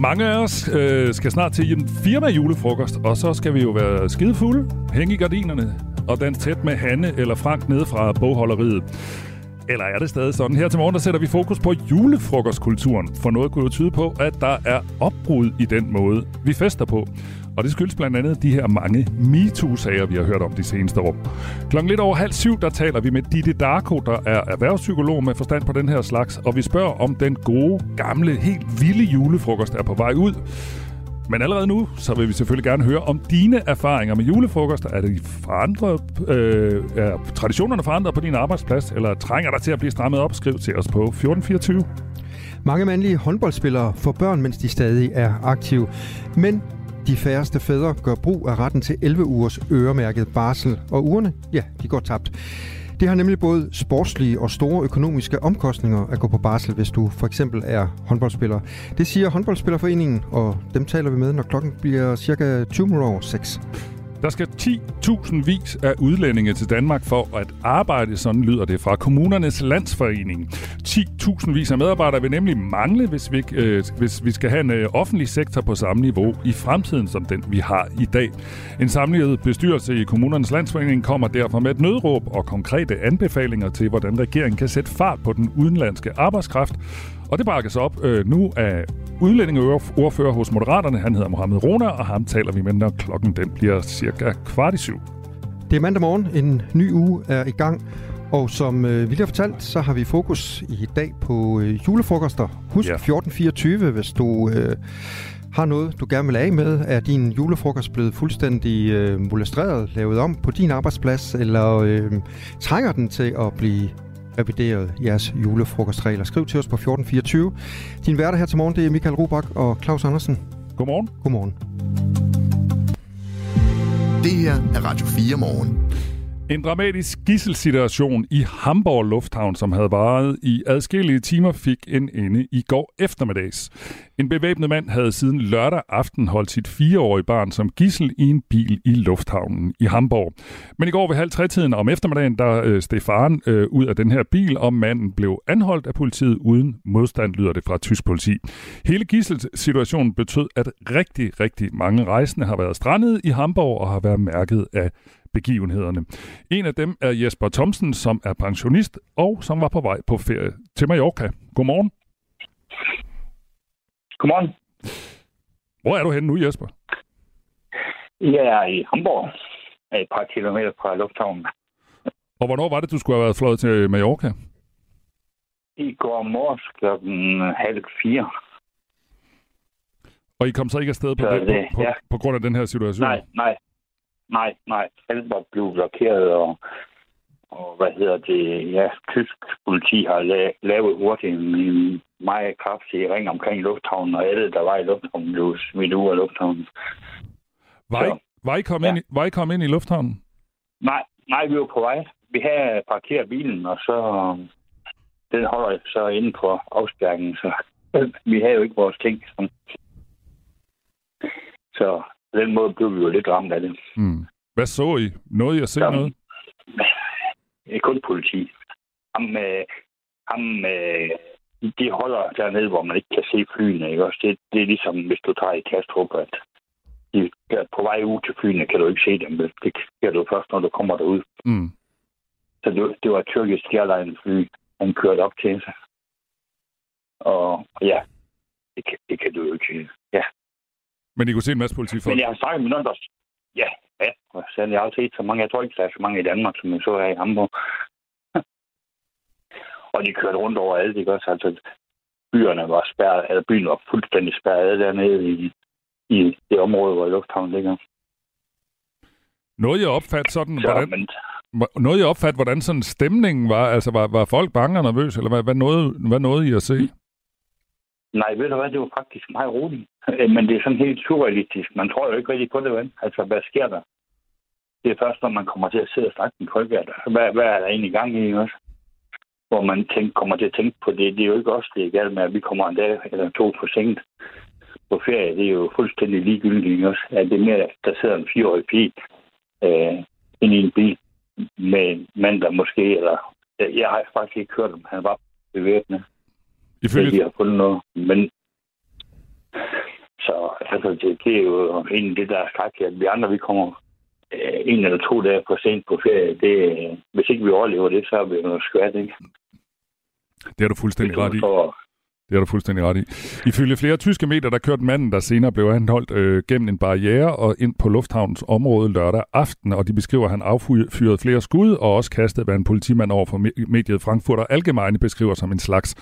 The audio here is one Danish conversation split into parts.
Mange af os øh, skal snart til en firma julefrokost, og så skal vi jo være skidefulde, hænge i gardinerne og den tæt med Hanne eller Frank nede fra bogholderiet. Eller er det stadig sådan? Her til morgen der sætter vi fokus på julefrokostkulturen, for noget kunne jo tyde på, at der er opbrud i den måde, vi fester på. Og det skyldes blandt andet de her mange MeToo-sager, vi har hørt om de seneste år. Klokken lidt over halv syv, der taler vi med Ditte Darko, der er erhvervspsykolog med forstand på den her slags, og vi spørger, om den gode, gamle, helt vilde julefrokost er på vej ud. Men allerede nu, så vil vi selvfølgelig gerne høre om dine erfaringer med julefrokost. Er det forandret, øh, er traditionerne forandret på din arbejdsplads, eller trænger der til at blive strammet op? Skriv til os på 1424. Mange mandlige håndboldspillere får børn, mens de stadig er aktive. Men de færreste fædre gør brug af retten til 11 ugers øremærket barsel, og ugerne, ja, de går tabt. Det har nemlig både sportslige og store økonomiske omkostninger at gå på barsel, hvis du for eksempel er håndboldspiller. Det siger håndboldspillerforeningen, og dem taler vi med, når klokken bliver cirka 20 over 6. Der skal 10.000 vis af udlændinge til Danmark for at arbejde, sådan lyder det fra kommunernes landsforening. 10.000 vis af medarbejdere vil nemlig mangle, hvis vi, øh, hvis vi skal have en øh, offentlig sektor på samme niveau i fremtiden, som den vi har i dag. En samlet bestyrelse i kommunernes landsforening kommer derfor med et nødråb og konkrete anbefalinger til, hvordan regeringen kan sætte fart på den udenlandske arbejdskraft, og det bakkes op øh, nu af udlændingeordfører hos Moderaterne. Han hedder Mohammed Rona, og ham taler vi med, når klokken den bliver cirka kvart i syv. Det er mandag morgen. En ny uge er i gang. Og som øh, vi lige har fortalt, så har vi fokus i dag på øh, julefrokoster. Husk ja. 1424, hvis du øh, har noget, du gerne vil af med. Er din julefrokost blevet fuldstændig øh, molestreret, lavet om på din arbejdsplads, eller øh, trænger den til at blive revideret jeres julefrokostregler. Skriv til os på 1424. Din værter her til morgen, det er Michael Robach og Claus Andersen. Godmorgen. Godmorgen. Det her er Radio 4 morgen. En dramatisk gisselsituation i Hamburg Lufthavn, som havde varet i adskillige timer, fik en ende i går eftermiddags. En bevæbnet mand havde siden lørdag aften holdt sit fireårige barn som gissel i en bil i lufthavnen i Hamburg. Men i går ved halv tre-tiden om eftermiddagen, der øh, steg faren øh, ud af den her bil, og manden blev anholdt af politiet uden modstand, lyder det fra tysk politi. Hele gisselsituationen betød, at rigtig, rigtig mange rejsende har været strandet i Hamburg og har været mærket af begivenhederne. En af dem er Jesper Thomsen, som er pensionist og som var på vej på ferie til Mallorca. Godmorgen. Godmorgen. Hvor er du henne nu, Jesper? Jeg er i Hamburg, et par kilometer fra lufthavnen. Og hvornår var det, du skulle have været fløjet til Mallorca? I går morges klokken halv fire. Og I kom så ikke afsted på, Så det, det- på, på, ja. på grund af den her situation? Nej, nej. Nej, nej. Alt var blevet blokeret, og, og hvad hedder det? Ja, tysk politi har la- lavet hurtigt en, meget kraftig ring omkring lufthavnen, og alle, der var i lufthavnen, blev smidt ud af lufthavnen. Var, I, var, I kommet Ja. ind, i- var I kommet ind i lufthavnen? Nej, nej, vi var på vej. Vi havde parkeret bilen, og så den holder så inde på afspærringen, så vi havde jo ikke vores ting. Så, så på den måde blev vi jo lidt ramt af det. Hmm. Hvad så I? Nåede I at se Ja. noget? Det er kun politi. Ham, øh, ham øh, de holder dernede, hvor man ikke kan se flyene. Ikke? Også det, det er ligesom, hvis du tager i Kastrup, at de er på vej ud til flyene, kan du ikke se dem. Det kan du først, når du kommer derud. Hmm. Så det, det var tyrkisk airline-fly, han kørte op til sig. Og ja, det kan, det kan du jo ikke. Ja. Men I kunne se en masse politifolk? Men jeg har snakket med nogen, der... Ja, ja. Og så jeg har set så mange. Jeg tror ikke, der er så mange i Danmark, som jeg så her i Hamburg. og de kørte rundt over alt, ikke også? Altså, byerne var spærret, eller byen var fuldstændig spærret dernede i, i det område, hvor lufthavnen ligger. Nåede I at opfatte sådan, Så, hvordan, men, nåede I at opfatte, hvordan sådan stemningen var? Altså, var, var folk bange og nervøse, eller hvad, hvad, nåede, hvad nåede I at se? Nej, ved du hvad, det var faktisk meget roligt. Øh, men det er sådan helt surrealistisk. Man tror jo ikke rigtig på det, vel? Altså, hvad sker der? Det er først, når man kommer til at sidde og snakke med folk, at altså, hvad, hvad er der egentlig i gang i, også? Hvor man tænker, kommer til at tænke på det. Det er jo ikke os, det er galt med, at vi kommer en dag eller to for sent på ferie. Det er jo fuldstændig ligegyldigt, også? At det er mere, at der sidder en fireårig pige øh, inde i en bil med en mand, der måske, eller jeg har faktisk ikke hørt om, han var bevæbnet. Ifølge, Ifølge... de har fundet noget. Men altså, det, det er jo egentlig det, der er skrækkeligt, at vi andre, vi kommer øh, en eller to dage for sent på ferie. Det, øh, hvis ikke vi overlever det, så er vi noget skvært, ikke? Det er du fuldstændig ret i. får- Det er du fuldstændig ret i. Ifølge flere tyske medier, der kørte manden, der senere blev anholdt øh, gennem en barriere og ind på lufthavnens område lørdag aften, og de beskriver, at han affyrede flere skud og også kastede, hvad en politimand over for me- mediet Frankfurter Allgemeine beskriver som en slags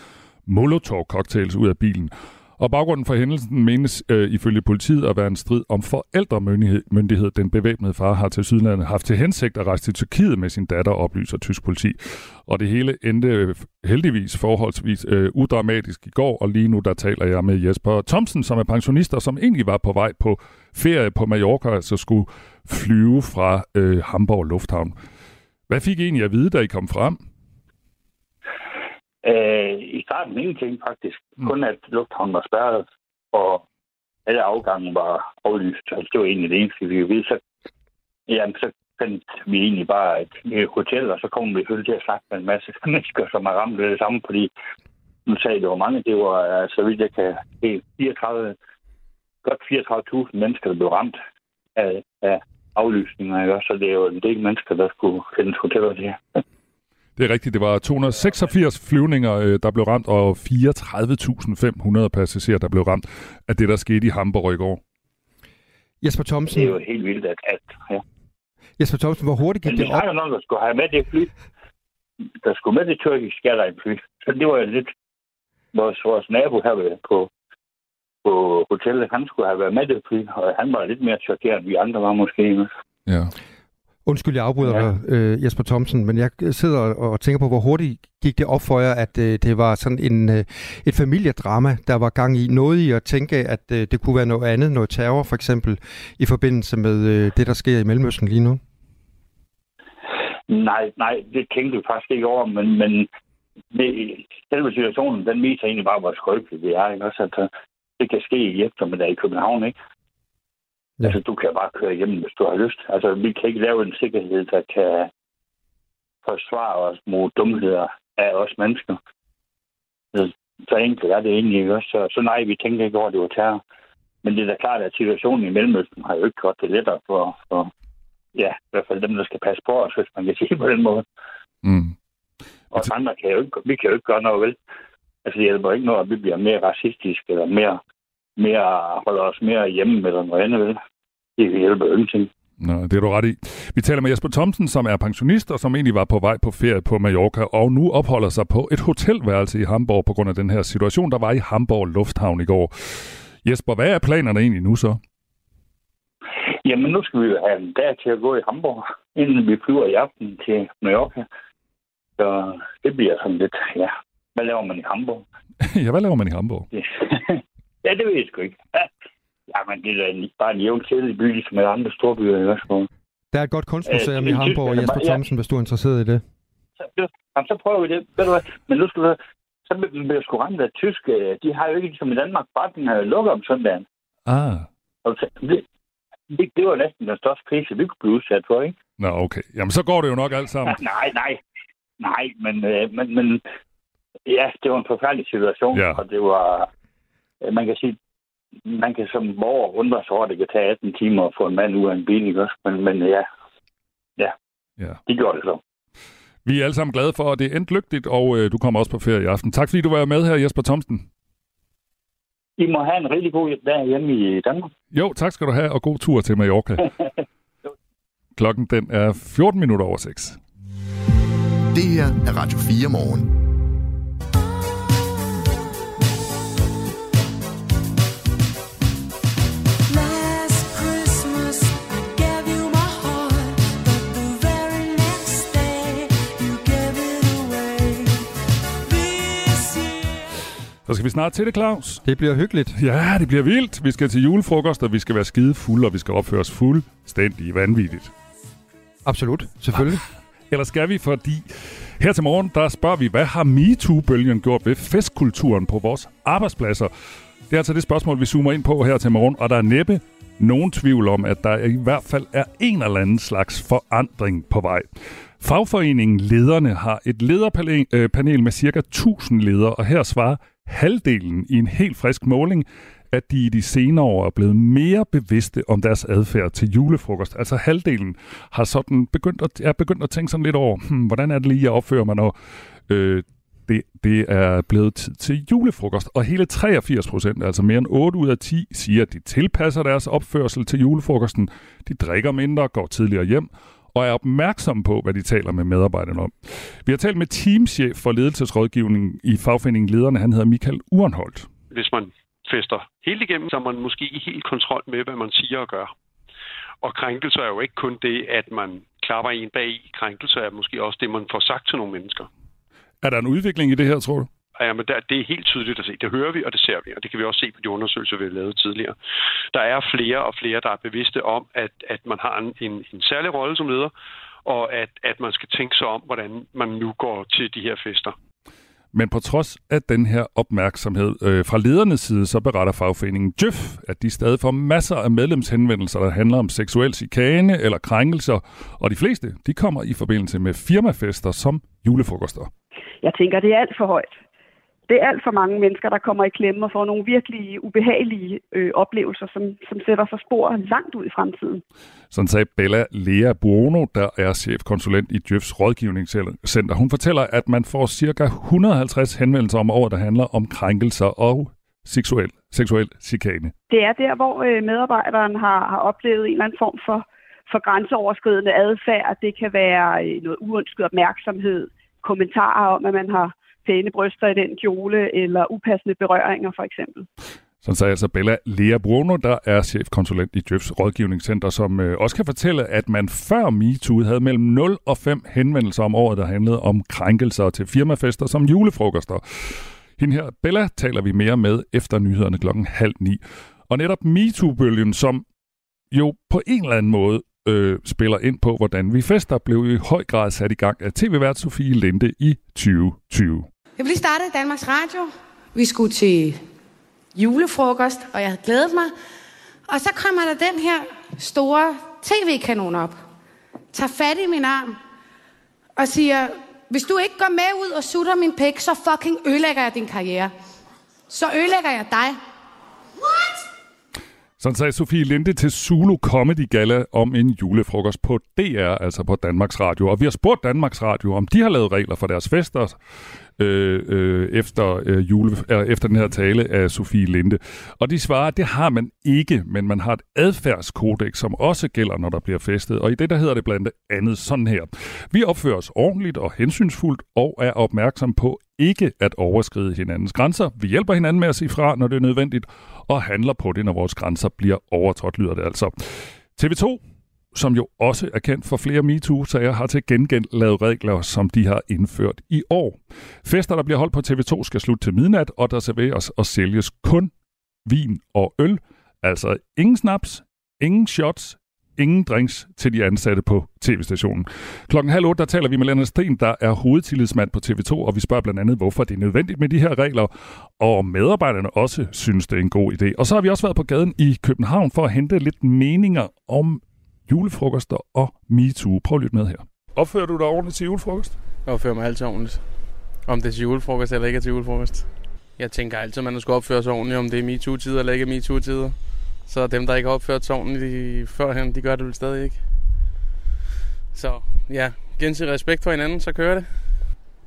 Molotov-cocktails ud af bilen. Og baggrunden for hændelsen menes øh, ifølge politiet at være en strid om forældremyndighed. Den bevæbnede far har til Sydlandet haft til hensigt at rejse til Tyrkiet med sin datter, oplyser tysk politi. Og det hele endte øh, heldigvis forholdsvis øh, udramatisk i går, og lige nu der taler jeg med Jesper Thomsen, som er pensionist og som egentlig var på vej på ferie på Mallorca, så skulle flyve fra øh, Hamburg Lufthavn. Hvad fik I egentlig at vide, da I kom frem? Øh, I starten ingenting faktisk. Mm. Kun at lufthavnen var spærret, og alle afgange var aflyst. Altså, det var egentlig det eneste, vi vide. Så, jamen, så fandt vi egentlig bare et, et hotel, og så kom vi selvfølgelig til at snakke med en masse mennesker, som er ramt af det samme, fordi nu sagde det var mange. Det var, øh, så vidt jeg kan, det er 34, godt 34.000 mennesker, der blev ramt af, af aflysninger. Ikke? Så det er jo en del mennesker, der skulle findes hoteller til. Det er rigtigt, det var 286 flyvninger, øh, der blev ramt, og 34.500 passagerer, der blev ramt af det, der skete i Hamburg i går. Jesper Det er Thomsen, jo helt vildt, at, at ja. Jesper Thomsen, hvor hurtigt gik vi det op? har jo nogen, der skulle have med det fly. Der skulle med det tyrkiske fly. Så det var jo lidt... Vores, vores nabo her på, på hotellet, han skulle have været med det fly, og han var lidt mere chokeret, end vi andre var måske. Ja. Undskyld, jeg afbryder Ja. dig, øh, Jesper Thomsen, men jeg sidder og, tænker på, hvor hurtigt gik det op for jer, at øh, det var sådan en, øh, et familiedrama, der var gang i. Noget i at tænke, at øh, det kunne være noget andet, noget terror for eksempel, i forbindelse med øh, det, der sker i Mellemøsten lige nu? Nej, nej, det tænkte vi faktisk ikke over, men, men det, selve situationen, den viser egentlig bare, hvor skrøbeligt det er. Ikke? Også, at øh, det kan ske i eftermiddag i København, ikke? Ja. Altså, du kan bare køre hjem, hvis du har lyst. Altså, vi kan ikke lave en sikkerhed, der kan forsvare os mod dumheder af os mennesker. Så, enkelt er det egentlig ikke også. Så, så nej, vi tænker ikke over, at det var terror. Men det er da klart, at situationen i Mellemøsten har jo ikke gjort det lettere for, for ja, i hvert fald dem, der skal passe på os, hvis man kan sige på den måde. Mm. Og andre kan jo ikke, vi kan jo ikke gøre noget vel. Altså, det hjælper ikke noget, at vi bliver mere racistiske, eller mere, mere holder os mere hjemme, eller noget andet vel. Det hjælper jo ingenting. Nå, det er du ret i. Vi taler med Jesper Thomsen, som er pensionist, og som egentlig var på vej på ferie på Mallorca, og nu opholder sig på et hotelværelse i Hamburg på grund af den her situation, der var i Hamburg Lufthavn i går. Jesper, hvad er planerne egentlig nu så? Jamen, nu skal vi jo have en dag til at gå i Hamburg, inden vi flyver i aften til Mallorca. Så det bliver sådan lidt, ja, hvad laver man i Hamburg? ja, hvad laver man i Hamburg? Det, ja, det ved jeg sgu ikke. Ja, Jamen, det er da bare en jævn kedelig by, ligesom alle andre store byer i Østborg. Der er et godt kunstmuseum Øh, i Hamburg, er Jesper bare- ja. Thomsen, hvis du er interesseret i det. Så, jamen, så prøver vi det. Ved du hvad? Men nu skal du så bliver sgu ramt af tysk. øh, De har jo ikke ligesom i Danmark, forretninger lukker om søndagen. Ah, Og så- det, det, det var næsten den største krise, vi kunne blive udsat for, ikke? nå okay. Jamen, så går det jo nok alt sammen. nej, nej. Nej, men, øh, men, men ja, det var en forfærdelig situation, Ja. og det var, man kan sige, man kan som borger undre sig over, at det kan tage 18 timer at få en mand ud af en bil, ikke også? Men, men ja, Ja. det gjorde det så. Vi er alle sammen glade for, at det er endt lykkeligt, og øh, du kommer også på ferie i aften. Tak fordi du var med her, Jesper Thomsen. I må have en rigtig god dag hjemme i Danmark. Jo, tak skal du have, og god tur til Mallorca. Klokken den er 14 minutter over 6. Det her er Radio 4 morgen. Så skal vi snart til det, Claus. Det bliver hyggeligt. Ja, det bliver vildt. Vi skal til julefrokost, og vi skal være skide fulde, og vi skal opføre os fuldstændig vanvittigt. Absolut, selvfølgelig. Eller skal vi, fordi her til morgen, der spørger vi, hvad har MeToo-bølgen gjort ved festkulturen på vores arbejdspladser? Det er altså det spørgsmål, vi zoomer ind på her til morgen, og der er næppe nogen tvivl om, at der i hvert fald er en eller anden slags forandring på vej. Fagforeningen Lederne har et lederpanel øh, med cirka 1000 ledere, og her svarer halvdelen i en helt frisk måling, at de i de senere år er blevet mere bevidste om deres adfærd til julefrokost. Altså halvdelen har sådan begyndt at, er begyndt at tænke sådan lidt over, hmm, hvordan er det lige, jeg opfører mig, når øh, det, det er blevet tid til julefrokost. Og hele 83 procent, altså mere end 8 ud af 10, siger, at de tilpasser deres opførsel til julefrokosten. De drikker mindre, går tidligere hjem, og er opmærksomme på, hvad de taler med medarbejderne om. Vi har talt med teamchef for ledelsesrådgivning i fagforeningen Lederne. Han hedder Michael Urenholdt. Hvis man fester helt igennem, så er man måske i helt kontrol med, hvad man siger og gør. Og krænkelse er jo ikke kun det, at man klapper en bag i. Krænkelse er måske også det, man får sagt til nogle mennesker. Er der en udvikling i det her, tror du? Ja, men der, det er helt tydeligt at se. Det hører vi, og det ser vi, og det kan vi også se på de undersøgelser, vi har lavet tidligere. Der er flere og flere, der er bevidste om, at, at man har en, en, en særlig rolle som leder, og at, at man skal tænke sig om, hvordan man nu går til de her fester. Men på trods af den her opmærksomhed øh, fra ledernes side, så beretter fagforeningen Djøf, at de stadig får masser af medlemshenvendelser, der handler om seksuel chikane eller krænkelser, og de fleste de kommer i forbindelse med firmafester som julefrokoster. Jeg tænker, det er alt for højt. Det er alt for mange mennesker, der kommer i klemme og får nogle virkelig ubehagelige øh, oplevelser, som, som sætter sig spor langt ud i fremtiden. Sådan sagde Bella Lea Buono, der er chefkonsulent i Djøfs rådgivningscenter. Hun fortæller, at man får ca. 150 henvendelser om året, der handler om krænkelser og seksuel, seksuel chikane. Det er der, hvor øh, medarbejderen har, har oplevet en eller anden form for, for grænseoverskridende adfærd. Det kan være øh, noget uønsket opmærksomhed, kommentarer om, at man har pæne bryster i den kjole, eller upassende berøringer for eksempel. Sådan sagde altså Bella Lea Bruno, der er chefkonsulent i Djøfs rådgivningscenter, som øh, også kan fortælle, at man før MeToo havde mellem 0 og 5 henvendelser om året, der handlede om krænkelser til firmafester som julefrokoster. Hende her, Bella, taler vi mere med efter nyhederne klokken halv ni. Og netop MeToo-bølgen, som jo på en eller anden måde øh, spiller ind på, hvordan vi fester, blev i høj grad sat i gang af tv-vært Sofie Linde i 2020. Jeg vil lige starte i Danmarks Radio. Vi skulle til julefrokost, og jeg havde glædet mig. Og så kommer der den her store tv-kanon op. Tager fat i min arm og siger, hvis du ikke går med ud og sutter min pæk, så fucking ødelægger jeg din karriere. Så ødelægger jeg dig. Sådan sagde Sofie Linde til Zulu Comedy Gala om en julefrokost på DR, altså på Danmarks Radio. Og vi har spurgt Danmarks Radio, om de har lavet regler for deres fester øh, øh, efter, øh, jule, øh, efter den her tale af Sofie Linde. Og de svarer, at det har man ikke, men man har et adfærdskodex, som også gælder, når der bliver festet. Og i det der hedder det blandt andet sådan her. Vi opfører os ordentligt og hensynsfuldt og er opmærksom på ikke at overskride hinandens grænser. Vi hjælper hinanden med at sige fra, når det er nødvendigt, og handler på det, når vores grænser bliver overtrådt, lyder det altså. TV2 som jo også er kendt for flere MeToo-sager, har til gengæld lavet regler, som de har indført i år. Fester, der bliver holdt på TV2, skal slutte til midnat, og der serveres og sælges kun vin og øl. Altså ingen snaps, ingen shots, ingen drinks til de ansatte på tv-stationen. Klokken halv otte, der taler vi med Lennart Sten, der er hovedtillidsmand på TV2, og vi spørger blandt andet, hvorfor det er nødvendigt med de her regler, og medarbejderne også synes, det er en god idé. Og så har vi også været på gaden i København for at hente lidt meninger om julefrokoster og MeToo. Prøv at lytte med her. Opfører du dig ordentligt til julefrokost? Jeg opfører mig altid ordentligt. Om det er til julefrokost eller ikke er til julefrokost. Jeg tænker altid, at man skal opføre sig ordentligt, om det er MeToo-tider eller ikke er MeToo-tider. Så dem, der ikke har opført sig ordentligt i førhen, de gør det vel stadig ikke. Så ja, gensidig respekt for hinanden, så kører det.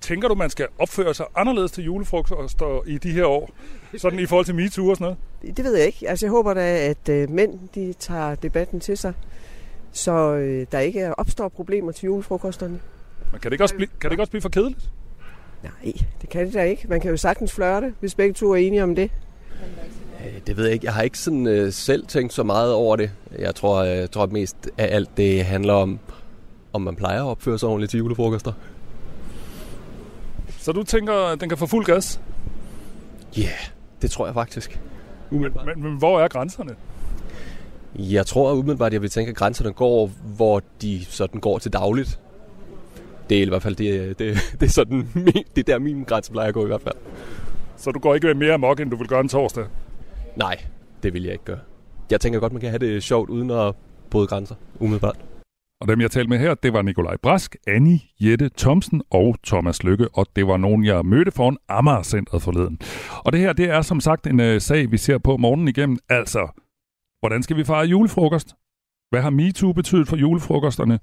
Tænker du, man skal opføre sig anderledes til julefrokoster i de her år? Sådan i forhold til MeToo og sådan noget? Det det ved jeg ikke. Altså, jeg håber da, at øh, mænd de tager debatten til sig, så øh, der ikke opstår problemer til julefrokosterne. Men kan det ikke også blive, kan det ikke også blive for kedeligt? Nej, det kan det da ikke. Man kan jo sagtens flørte, hvis begge to er enige om det. Øh, Det ved jeg ikke. Jeg har ikke sådan øh, selv tænkt så meget over det. Jeg tror, øh, jeg tror at mest af alt det handler om, om man plejer at opføre sig ordentligt til julefrokoster. Så du tænker, at den kan få fuld gas? Ja, yeah, det tror jeg faktisk. Men, men, men hvor er grænserne? Jeg tror umiddelbart, jeg vil tænke, at grænserne går, hvor de sådan går til dagligt. Det er i hvert fald det, det, det er sådan, min- det er der min grænse plejer at gå i hvert fald. Så du går ikke mere amok, end du vil gøre en torsdag? Nej, det vil jeg ikke gøre. Jeg tænker godt, man kan have det sjovt uden at bryde grænser, umiddelbart. Og dem, jeg talte med her, det var Nikolaj Brask, Annie, Jette Thomsen og Thomas Lykke, og det var nogen, jeg mødte foran Amager-centret forleden. Og det her, det er som sagt en øh, sag, vi ser på morgenen igennem. Altså, hvordan skal vi fejre julefrokost? Hvad har MeToo betydet for julefrokosterne?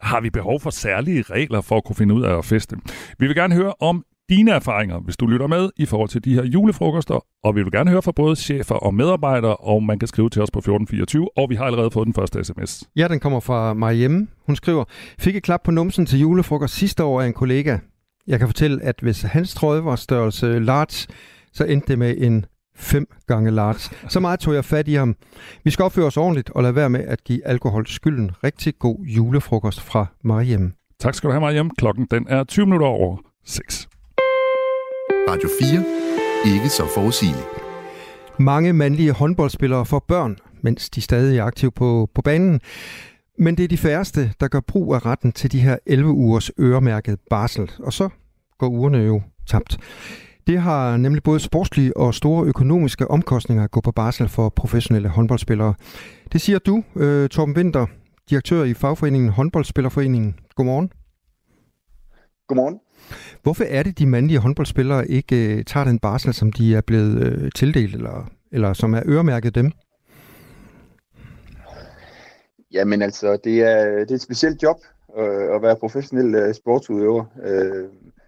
Har vi behov for særlige regler for at kunne finde ud af at feste? Vi vil gerne høre om dine erfaringer, hvis du lytter med i forhold til de her julefrokoster, og vi vil gerne høre fra både chefer og medarbejdere, og man kan skrive til os på 1424, og vi har allerede fået den første sms. Ja, den kommer fra Mariemme. Hun skriver, fik et klap på numsen til julefrokost sidste år af en kollega. Jeg kan fortælle, at hvis hans trøje var størrelse large, så endte det med en fem gange large. Så meget tog jeg fat i ham. Vi skal opføre os ordentligt og lade være med at give alkohol skylden. Rigtig god julefrokost fra Mariemme. Tak skal du have, Mariam. Klokken den er 20 minutter over 6. Radio 4. Ikke så forudsigeligt. Mange mandlige håndboldspillere får børn, mens de stadig er aktive på, på banen. Men det er de færreste, der gør brug af retten til de her 11 ugers øremærket barsel. Og så går ugerne jo tabt. Det har nemlig både sportslige og store økonomiske omkostninger at gå på barsel for professionelle håndboldspillere. Det siger du, øh, Torben Winter, direktør i fagforeningen Håndboldspillerforeningen. Godmorgen. Godmorgen. Hvorfor er det, de mandlige håndboldspillere ikke øh, tager den barsel, som de er blevet øh, tildelt, eller, eller som er øremærket dem? Jamen altså, det er, det er et specielt job øh, at være professionel øh, sportsudøver. Øh,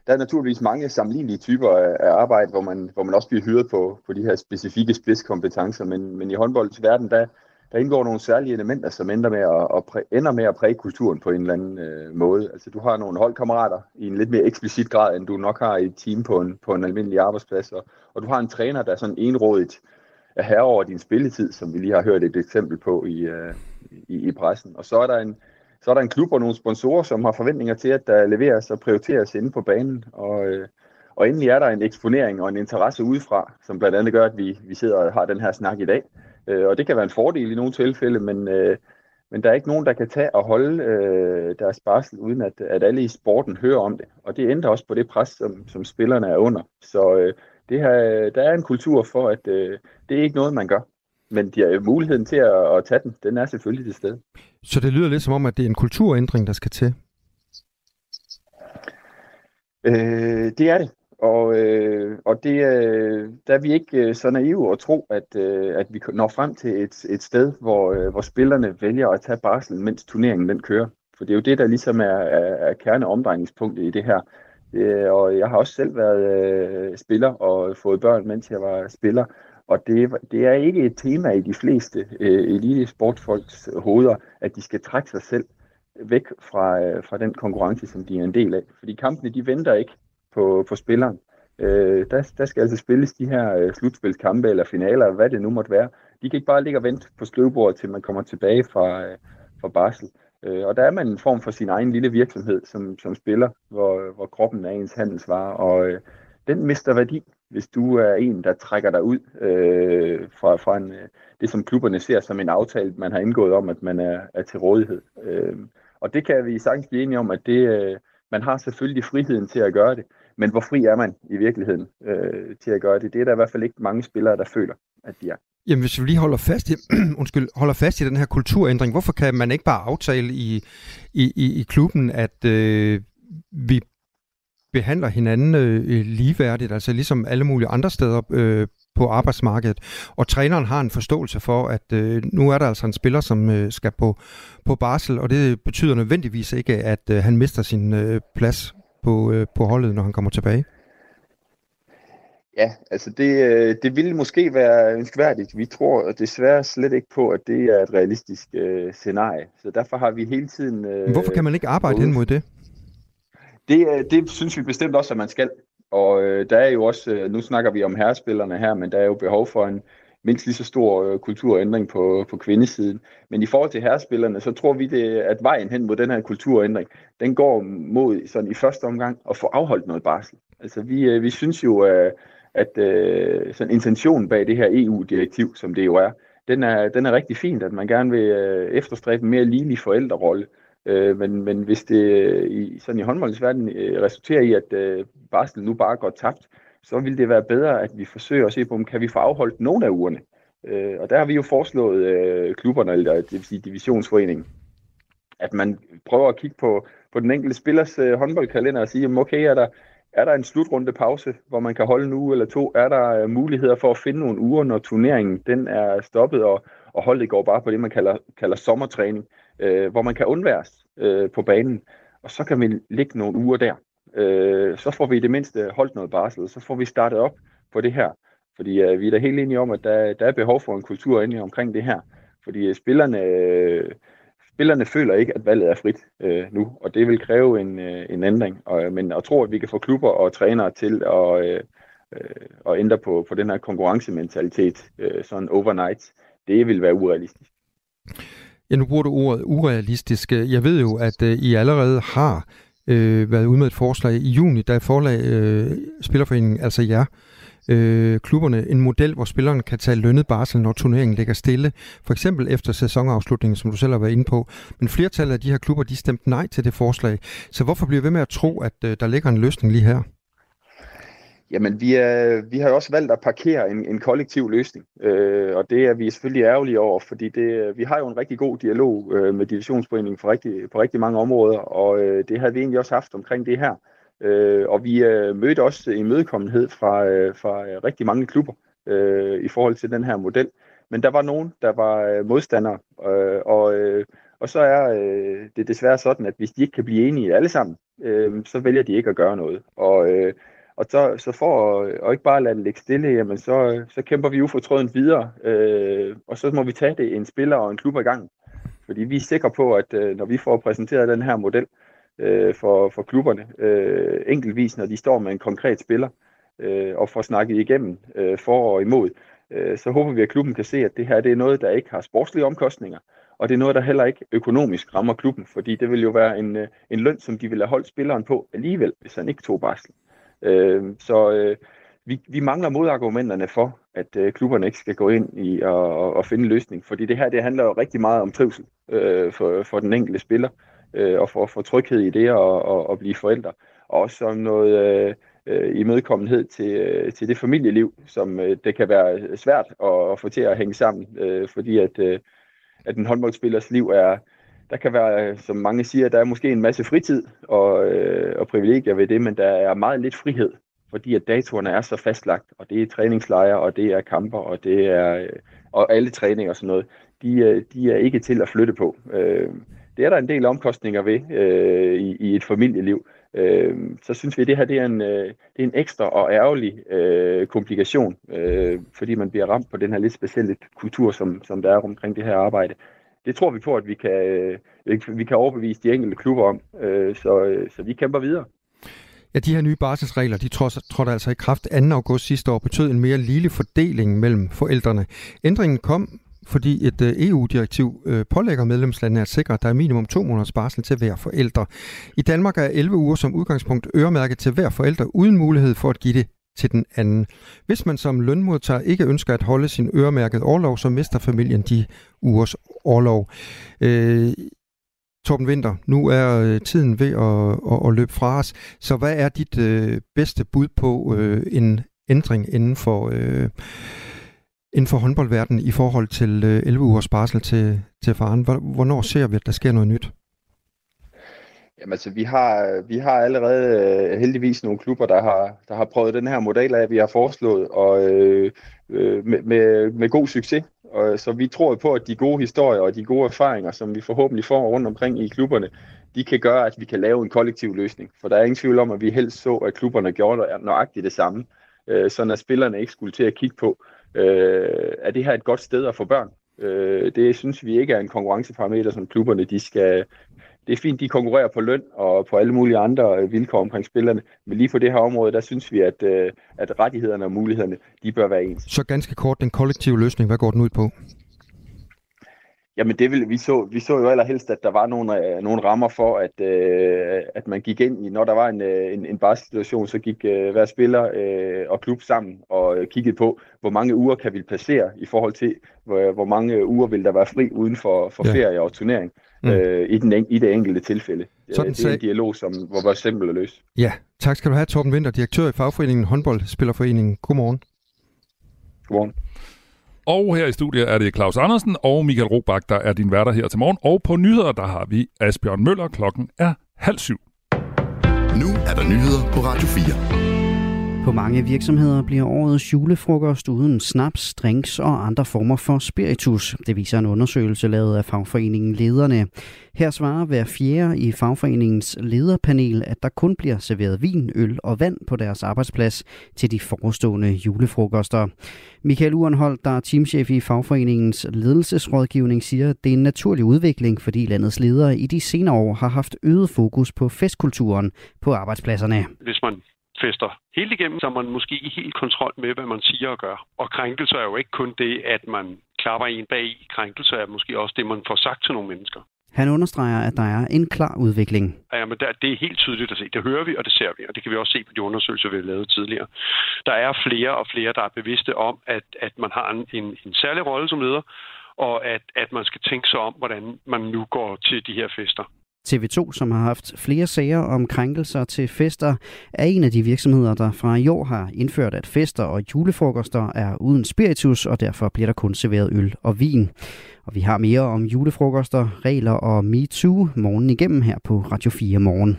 der er naturligvis mange sammenlignelige typer af, af arbejde, hvor man, hvor man også bliver hyret på, på de her specifikke spidskompetencer, men, men i håndboldens verden, der, der indgår nogle særlige elementer, som ender med at, at præ, ender med at præge kulturen på en eller anden øh, måde. Altså du har nogle holdkammerater i en lidt mere eksplicit grad, end du nok har i et team på en, på en almindelig arbejdsplads, og, og du har en træner, der er sådan enrådigt er herre over din spilletid, som vi lige har hørt et eksempel på i, øh, i, i pressen. Og så er der en, så er der en klub og nogle sponsorer, som har forventninger til, at der leveres og prioriteres inde på banen. Og, øh, og endelig er der en eksponering og en interesse udefra, som blandt andet gør, at vi, vi sidder og har den her snak i dag. Øh, og det kan være en fordel i nogle tilfælde, men, øh, men der er ikke nogen, der kan tage og holde øh, deres barsel, uden at, at alle i sporten hører om det. Og det ændrer også på det pres, som, som spillerne er under. Så øh, det her, der er en kultur for, at øh, det er ikke noget, man gør. Men de har muligheden til at, at tage den, den er selvfølgelig til stede. Så det lyder lidt som om, at det er en kulturændring, der skal til. Øh, det er det. Og, øh, og det, øh, der er vi ikke øh, så naive at tro, at, øh, at vi når frem til et, et sted, hvor, øh, hvor spillerne vælger at tage barsel, mens turneringen den kører. For det er jo det, der ligesom er, er, er kerneomdrejningspunktet i det her. Øh, og jeg har også selv været øh, spiller og fået børn, mens jeg var spiller. Og det, det er ikke et tema i de fleste øh, elite sportsfolks hoveder, at de skal trække sig selv væk fra, øh, fra den konkurrence, som de er en del af. Fordi kampene, de venter ikke på, på spilleren. Øh, der, der skal altså spilles de her øh, slutspilskampe eller finaler, hvad det nu måtte være. De kan ikke bare ligge og vente på skrivebordet, til man kommer tilbage fra, øh, fra barsel. Øh, og der er man en form for sin egen lille virksomhed som, som spiller, hvor, hvor kroppen er ens handelsvare, og øh, den mister værdi, hvis du er en, der trækker dig ud øh, fra, fra en, øh, det, som klubberne ser som en aftale, man har indgået om, at man er, er til rådighed. Øh, og det kan vi sagtens blive enige om, at det, øh, man har selvfølgelig friheden til at gøre det, men hvor fri er man i virkeligheden øh, til at gøre det? Det er der i hvert fald ikke mange spillere, der føler, at de er. Jamen, hvis vi lige holder fast i, undskyld, holder fast i den her kulturændring, hvorfor kan man ikke bare aftale i, i, i, i klubben, at øh, vi behandler hinanden øh, ligeværdigt, altså ligesom alle mulige andre steder øh, på arbejdsmarkedet, og træneren har en forståelse for, at øh, nu er der altså en spiller, som øh, skal på, på barsel, og det betyder nødvendigvis ikke, at øh, han mister sin øh, plads på, øh, på holdet, når han kommer tilbage. Ja, altså det, øh, det ville måske være ønskværdigt. Vi tror desværre slet ikke på, at det er et realistisk øh, scenarie. Så derfor har vi hele tiden... Øh, Men hvorfor kan man ikke arbejde hen mod det? Det, øh, det synes vi bestemt også, at man skal. Og øh, der er jo også, øh, nu snakker vi om herrespillerne her, men der er jo behov for en mindst lige så stor øh, kulturændring på, på kvindesiden. Men i forhold til herrespillerne, så tror vi, det, at vejen hen mod den her kulturændring, den går mod sådan i første omgang at få afholdt noget barsel. Altså vi, øh, vi synes jo, øh, at øh, sådan intentionen bag det her EU-direktiv, som det jo er, den er, den er rigtig fint, at man gerne vil øh, efterstræbe en mere ligelig forældrerolle. Øh, men, men hvis det øh, i, sådan i håndboldsverden øh, resulterer i, at øh, barsel nu bare går tabt, så vil det være bedre, at vi forsøger at se på, om kan vi få afholdt nogle af ugerne. Øh, og der har vi jo foreslået øh, klubberne, eller det vil sige divisionsforeningen, at man prøver at kigge på, på den enkelte spillers øh, håndboldkalender og sige, jamen, okay, er der, er der en slutrunde pause, hvor man kan holde en uge eller to? Er der øh, muligheder for at finde nogle uger, når turneringen den er stoppet, og, og holdet går bare på det, man kalder, kalder sommertræning, øh, hvor man kan undværes øh, på banen, og så kan vi ligge nogle uger der. Øh, så får vi i det mindste holdt noget barsel, så får vi startet op på det her. Fordi øh, vi er da helt enige om, at der, der er behov for en kultur inde omkring det her. Fordi øh, spillerne, øh, spillerne føler ikke, at valget er frit øh, nu, og det vil kræve en, øh, en ændring. Og, øh, men at tro, at vi kan få klubber og trænere til at, øh, øh, at ændre på, på den her konkurrencementalitet øh, sådan overnight, det vil være urealistisk. Ja, nu bruger du ordet urealistisk. Jeg ved jo, at øh, I allerede har øh, været ude med et forslag i juni, der forlag øh, Spillerforeningen, altså jer, øh, klubberne, en model, hvor spillerne kan tage lønnet barsel, når turneringen ligger stille. For eksempel efter sæsonafslutningen, som du selv har været inde på. Men flertallet af de her klubber, de stemte nej til det forslag. Så hvorfor bliver vi ved med at tro, at øh, der ligger en løsning lige her? Jamen, vi, er, vi har jo også valgt at parkere en, en kollektiv løsning, øh, og det er vi selvfølgelig ærgerlige over, fordi det, vi har jo en rigtig god dialog øh, med divisionsforeningen for rigtig, på rigtig mange områder, og øh, det havde vi egentlig også haft omkring det her. Øh, og vi øh, mødte også mødekommenhed fra, øh, fra øh, rigtig mange klubber øh, i forhold til den her model. Men der var nogen, der var øh, modstandere, øh, og, øh, og så er øh, det desværre sådan, at hvis de ikke kan blive enige alle sammen, øh, så vælger de ikke at gøre noget. Og, øh, og så, så for at, og ikke bare lade det ligge stille, jamen så, så kæmper vi ufortrødent videre, øh, og så må vi tage det en spiller og en klub ad gang. Fordi vi er sikre på, at øh, når vi får præsenteret den her model øh, for, for klubberne, øh, enkeltvis når de står med en konkret spiller, øh, og får snakket igennem øh, for og imod, øh, så håber vi, at klubben kan se, at det her det er noget, der ikke har sportslige omkostninger, og det er noget, der heller ikke økonomisk rammer klubben, fordi det vil jo være en, øh, en løn, som de ville have holdt spilleren på alligevel, hvis han ikke tog barsel. Øh, Øh, så øh, vi, vi mangler modargumenterne for, at øh, klubberne ikke skal gå ind i og, og finde en løsning, fordi det her det handler jo rigtig meget om trivsel øh, for, for den enkelte spiller, øh, og for, for tryghed i det og, og, og blive forældre, og også som noget øh, øh, imødekommenhed til, øh, til det familieliv, som øh, det kan være svært at, at få til at hænge sammen, øh, fordi at, øh, at en håndboldspillers liv er, der kan være, øh, som mange siger, der er måske en masse fritid og, øh, og privilegier ved det, men der er meget lidt frihed, fordi at datorerne er så fastlagt, og det er træningslejre, og det er kamper, og det er øh, og alle træninger og sådan noget, de, øh, de er ikke til at flytte på. Øh, det er der en del omkostninger ved øh, i, i et familieliv. Øh, så synes vi, at det her det er, en, øh, det er en ekstra og ærgerlig øh, komplikation, øh, fordi man bliver ramt på den her lidt specielle kultur, som, som der er omkring det her arbejde det tror vi på, at vi kan, øh, vi kan overbevise de enkelte klubber om. Øh, så, øh, så vi kæmper videre. Ja, de her nye barselsregler, de trådte altså i kraft 2. august sidste år, betød en mere lille fordeling mellem forældrene. Ændringen kom, fordi et EU-direktiv pålægger medlemslandene at sikre, at der er minimum to måneders barsel til hver forælder. I Danmark er 11 uger som udgangspunkt øremærket til hver forælder, uden mulighed for at give det til den anden. Hvis man som lønmodtager ikke ønsker at holde sin øremærket overlov, så mister familien de ugers orlov. Øh, Torben Winter, nu er øh, tiden ved at, at, at løbe fra os, så hvad er dit øh, bedste bud på øh, en ændring inden for, øh, inden for håndboldverdenen i forhold til øh, 11 ugers barsel til, til faren? Hvornår ser vi, at der sker noget nyt? Jamen altså, vi har, vi har allerede øh, heldigvis nogle klubber, der har, der har prøvet den her model af, vi har foreslået, og øh, øh med, med, med god succes. Og, øh, så vi tror på, at de gode historier og de gode erfaringer, som vi forhåbentlig får rundt omkring i klubberne, de kan gøre, at vi kan lave en kollektiv løsning. For der er ingen tvivl om, at vi helst så, at klubberne gjorde nøjagtigt det samme, øh, sådan at spillerne ikke skulle til at kigge på, øh, er det her et godt sted at få børn? Øh, det synes vi ikke er en konkurrenceparameter, som klubberne de skal, det er fint, de konkurrerer på løn og på alle mulige andre vilkår omkring spillerne, men lige på det her område, der synes vi, at, at rettighederne og mulighederne, de bør være ens. Så ganske kort, den kollektive løsning, hvad går den ud på? Jamen det vil, vi, så, vi så jo allerhelst, at der var nogle, nogle rammer for, at, øh, at man gik ind i, når der var en, en, en barsituation, så gik øh, hver spiller øh, og klub sammen og øh, kiggede på, hvor mange uger kan vi passere i forhold til, hvor, hvor mange uger vil der være fri uden for, for ja. ferie og turnering mm. øh, i, den, i det enkelte tilfælde. Sådan det er en dialog, som hvor var simpel at løse. Ja, tak skal du have, Torben Winter, direktør i fagforeningen Håndboldspillerforeningen. Godmorgen. Godmorgen. Og her i studiet er det Claus Andersen og Michael Robach, der er din værter her til morgen. Og på nyheder, der har vi Asbjørn Møller. Klokken er halv syv. Nu er der nyheder på Radio 4. På mange virksomheder bliver årets julefrokost uden snaps, drinks og andre former for spiritus. Det viser en undersøgelse lavet af fagforeningen Lederne. Her svarer hver fjerde i fagforeningens lederpanel, at der kun bliver serveret vin, øl og vand på deres arbejdsplads til de forestående julefrokoster. Michael Urenholdt, der er teamchef i fagforeningens ledelsesrådgivning, siger, at det er en naturlig udvikling, fordi landets ledere i de senere år har haft øget fokus på festkulturen på arbejdspladserne. Hvis man fester helt igennem, så man måske ikke helt kontrol med, hvad man siger og gør. Og krænkelse er jo ikke kun det, at man klapper en bag i. Krænkelse er måske også det, man får sagt til nogle mennesker. Han understreger, at der er en klar udvikling. Ja, men der, det er helt tydeligt at se. Det hører vi, og det ser vi, og det kan vi også se på de undersøgelser, vi har lavet tidligere. Der er flere og flere, der er bevidste om, at, at man har en, en, en særlig rolle som leder, og at, at man skal tænke sig om, hvordan man nu går til de her fester. TV2, som har haft flere sager om krænkelser til fester, er en af de virksomheder, der fra i år har indført, at fester og julefrokoster er uden spiritus, og derfor bliver der kun serveret øl og vin. Og vi har mere om julefrokoster, regler og MeToo morgen igennem her på Radio 4 morgen.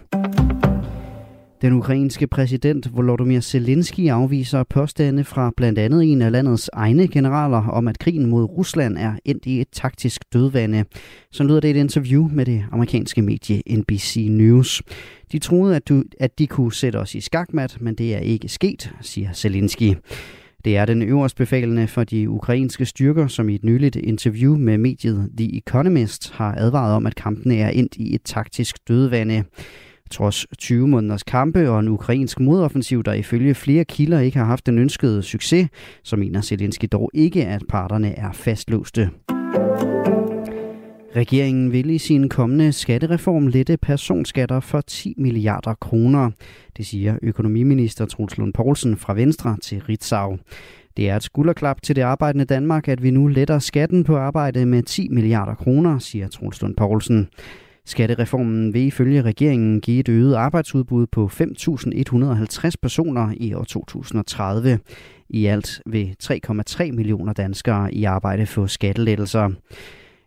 Den ukrainske præsident Volodymyr Zelensky afviser påstande fra blandt andet en af landets egne generaler om, at krigen mod Rusland er endt i et taktisk dødvande. Så lyder det i et interview med det amerikanske medie NBC News. De troede, at, du, at de kunne sætte os i skakmat, men det er ikke sket, siger Zelensky. Det er den øverst befalende for de ukrainske styrker, som i et nyligt interview med mediet The Economist har advaret om, at kampene er endt i et taktisk dødvande. Trods 20 måneders kampe og en ukrainsk modoffensiv, der ifølge flere kilder ikke har haft den ønskede succes, så mener Zelensky dog ikke, at parterne er fastlåste. Regeringen vil i sin kommende skattereform lette personskatter for 10 milliarder kroner. Det siger økonomiminister Truls Lund Poulsen fra Venstre til Ritzau. Det er et skulderklap til det arbejdende Danmark, at vi nu letter skatten på arbejde med 10 milliarder kroner, siger Truls Lund Poulsen. Skattereformen vil ifølge regeringen give et øget arbejdsudbud på 5.150 personer i år 2030. I alt vil 3,3 millioner danskere i arbejde få skattelettelser.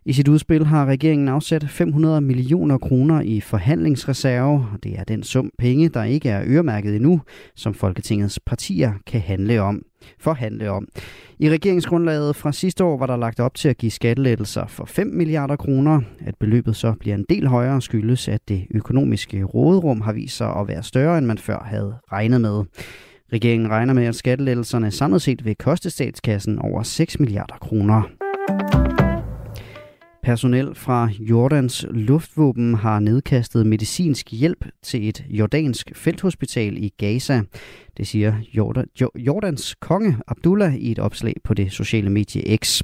I sit udspil har regeringen afsat 500 millioner kroner i forhandlingsreserve. Det er den sum penge, der ikke er øremærket endnu, som Folketingets partier kan handle om. Forhandle om. I regeringsgrundlaget fra sidste år var der lagt op til at give skattelettelser for 5 milliarder kroner. At beløbet så bliver en del højere skyldes, at det økonomiske råderum har vist sig at være større, end man før havde regnet med. Regeringen regner med, at skattelettelserne samlet set vil koste statskassen over 6 milliarder kroner. Personel fra Jordans luftvåben har nedkastet medicinsk hjælp til et jordansk felthospital i Gaza. Det siger Jordans konge Abdullah i et opslag på det sociale medie X.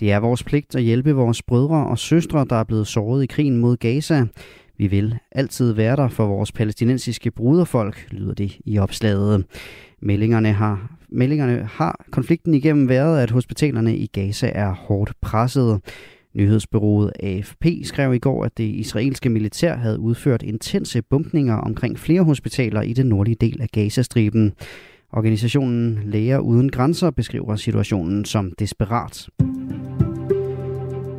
Det er vores pligt at hjælpe vores brødre og søstre, der er blevet såret i krigen mod Gaza. Vi vil altid være der for vores palæstinensiske bruderfolk, lyder det i opslaget. Meldingerne har, meldingerne har konflikten igennem været, at hospitalerne i Gaza er hårdt presset. Nyhedsbyrået AFP skrev i går, at det israelske militær havde udført intense bumpninger omkring flere hospitaler i den nordlige del af Gazastriben. Organisationen Læger Uden Grænser beskriver situationen som desperat.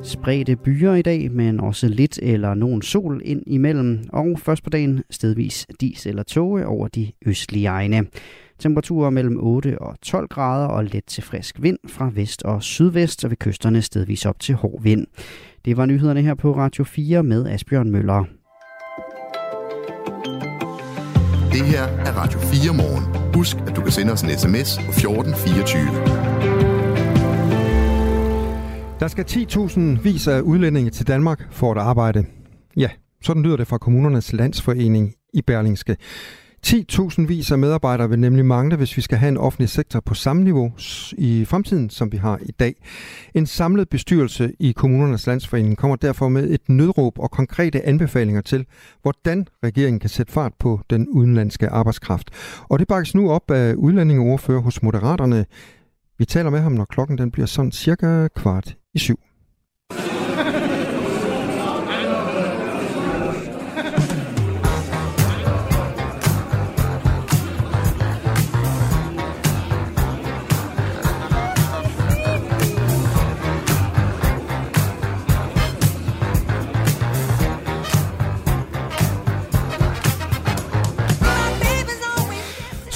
Spredte byer i dag, men også lidt eller nogen sol ind imellem, og først på dagen stedvis dis eller tåge over de østlige egne. Temperaturer mellem 8 og 12 grader og let til frisk vind fra vest og sydvest, og ved kysterne stedvis op til hård vind. Det var nyhederne her på Radio 4 med Asbjørn Møller. Det her er Radio 4 morgen. Husk, at du kan sende os en sms på 1424. Der skal 10.000 vis af udlændinge til Danmark for at arbejde. Ja, sådan lyder det fra kommunernes landsforening i Berlingske. 10.000 vis af medarbejdere vil nemlig mangle, hvis vi skal have en offentlig sektor på samme niveau i fremtiden, som vi har i dag. En samlet bestyrelse i kommunernes landsforening kommer derfor med et nødråb og konkrete anbefalinger til, hvordan regeringen kan sætte fart på den udenlandske arbejdskraft. Og det bakkes nu op af udlændingeordfører hos Moderaterne. Vi taler med ham, når klokken den bliver sådan cirka kvart i syv.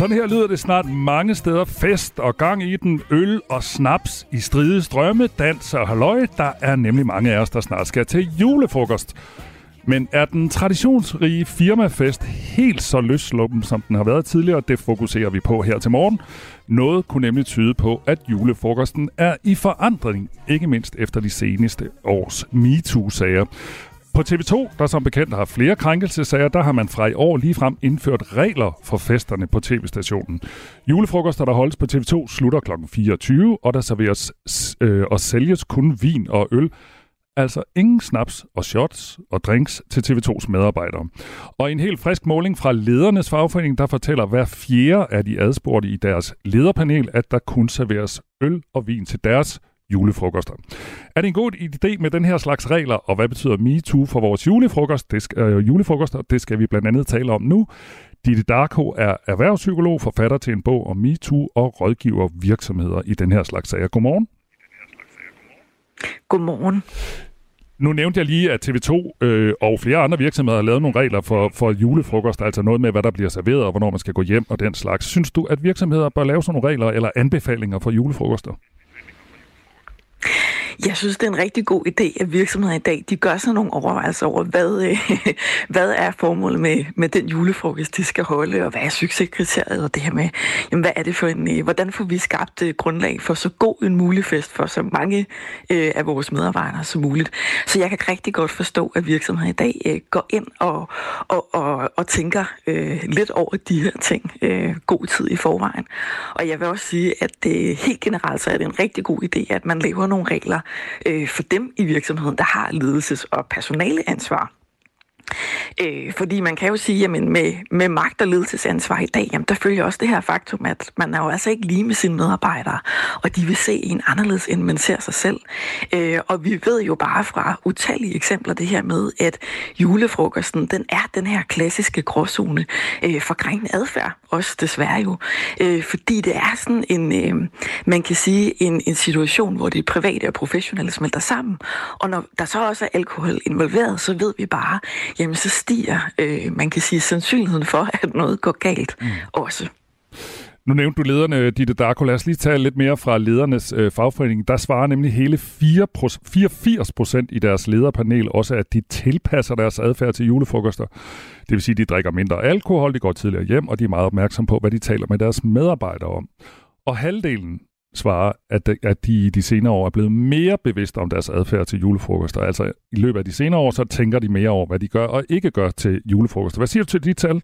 Sådan her lyder det snart mange steder fest og gang i den. Øl og snaps i stride strømme, dans og halløj. Der er nemlig mange af os, der snart skal til julefrokost. Men er den traditionsrige firmafest helt så løsluppen, som den har været tidligere? Det fokuserer vi på her til morgen. Noget kunne nemlig tyde på, at julefrokosten er i forandring, ikke mindst efter de seneste års MeToo-sager. På TV2, der som bekendt har flere krænkelsesager, der har man fra i år ligefrem indført regler for festerne på tv-stationen. Julefrokoster, der holdes på TV2, slutter kl. 24, og der serveres øh, og sælges kun vin og øl. Altså ingen snaps og shots og drinks til TV2's medarbejdere. Og en helt frisk måling fra ledernes fagforening, der fortæller hver fjerde af de adspurgte i deres lederpanel, at der kun serveres øl og vin til deres julefrokoster. Er det en god idé med den her slags regler, og hvad betyder MeToo for vores julefrokost? Det skal, øh, julefrokoster? Det skal vi blandt andet tale om nu. Ditte Darko er erhvervspsykolog, forfatter til en bog om MeToo og rådgiver virksomheder i den her slags sager. Godmorgen. Godmorgen. Nu nævnte jeg lige, at TV2 øh, og flere andre virksomheder har lavet nogle regler for, for julefrokost, altså noget med, hvad der bliver serveret og hvornår man skal gå hjem og den slags. Synes du, at virksomheder bør lave sådan nogle regler eller anbefalinger for julefrokoster? Jeg synes, det er en rigtig god idé, at virksomheder i dag, de gør sig nogle overvejelser over, hvad, øh, hvad er formålet med, med den julefrokost, de skal holde, og hvad er succeskriteriet, og det her med, jamen, hvad er det for en, øh, hvordan får vi skabt øh, grundlag for så god en mulig fest for så mange øh, af vores medarbejdere som muligt. Så jeg kan rigtig godt forstå, at virksomheder i dag øh, går ind og, og, og, og tænker øh, lidt over de her ting øh, god tid i forvejen. Og jeg vil også sige, at det, helt generelt så er det en rigtig god idé, at man laver nogle regler, øh, for dem i virksomheden, der har ledelses- og personaleansvar. Øh, fordi man kan jo sige, at med, med magt og ledelsesansvar i dag, jamen, der følger også det her faktum, at man er jo altså ikke lige med sine medarbejdere, og de vil se en anderledes, end man ser sig selv. Øh, og vi ved jo bare fra utallige eksempler det her med, at julefrokosten, den er den her klassiske gråzone øh, for krænkende adfærd, også desværre jo. Øh, fordi det er sådan en, øh, man kan sige, en, en situation, hvor det private og professionelle smelter sammen, og når der så også er alkohol involveret, så ved vi bare, jamen så stiger, øh, man kan sige, sandsynligheden for, at noget går galt mm. også. Nu nævnte du lederne, Ditte Darko. Lad os lige tage lidt mere fra ledernes øh, fagforening. Der svarer nemlig hele 4 84 procent i deres lederpanel også, at de tilpasser deres adfærd til julefrokoster. Det vil sige, at de drikker mindre alkohol, de går tidligere hjem, og de er meget opmærksomme på, hvad de taler med deres medarbejdere om. Og halvdelen svarer, at de, at de de senere år er blevet mere bevidste om deres adfærd til julefrokoster. Altså i løbet af de senere år, så tænker de mere over, hvad de gør og ikke gør til julefrokoster. Hvad siger du til de tal?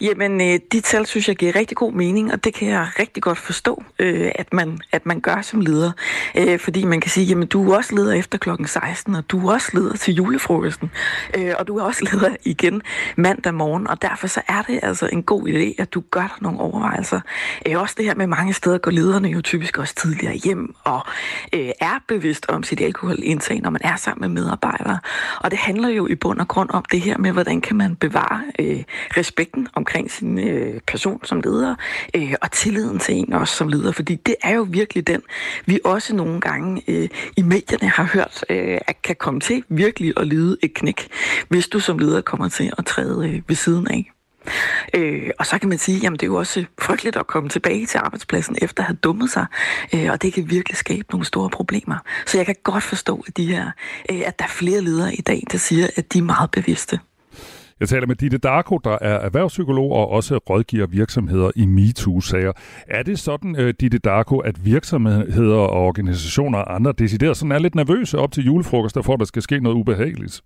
Jamen, øh, de tal synes jeg giver rigtig god mening, og det kan jeg rigtig godt forstå, øh, at, man, at man gør som leder. Øh, fordi man kan sige, jamen du er også leder efter klokken 16, og du er også leder til julefrokosten, øh, og du er også leder igen mandag morgen, og derfor så er det altså en god idé, at du gør dig nogle overvejelser. Øh, også det her med mange steder går lederne jo typisk også tidligere hjem, og øh, er bevidst om sit alkoholindtag, når man er sammen med medarbejdere. Og det handler jo i bund og grund om det her med, hvordan kan man bevare øh, respekten omkring sin øh, person som leder, øh, og tilliden til en også som leder, fordi det er jo virkelig den, vi også nogle gange øh, i medierne har hørt, øh, at kan komme til virkelig at lide et knæk, hvis du som leder kommer til at træde øh, ved siden af. Øh, og så kan man sige, at det er jo også frygteligt at komme tilbage til arbejdspladsen efter at have dummet sig, øh, og det kan virkelig skabe nogle store problemer. Så jeg kan godt forstå, at, de her, øh, at der er flere ledere i dag, der siger, at de er meget bevidste. Jeg taler med Ditte Darko, der er erhvervspsykolog og også rådgiver virksomheder i MeToo-sager. Er det sådan, øh, Ditte Darko, at virksomheder og organisationer og andre decideret sådan er lidt nervøse op til julefrokoster, for at der skal ske noget ubehageligt?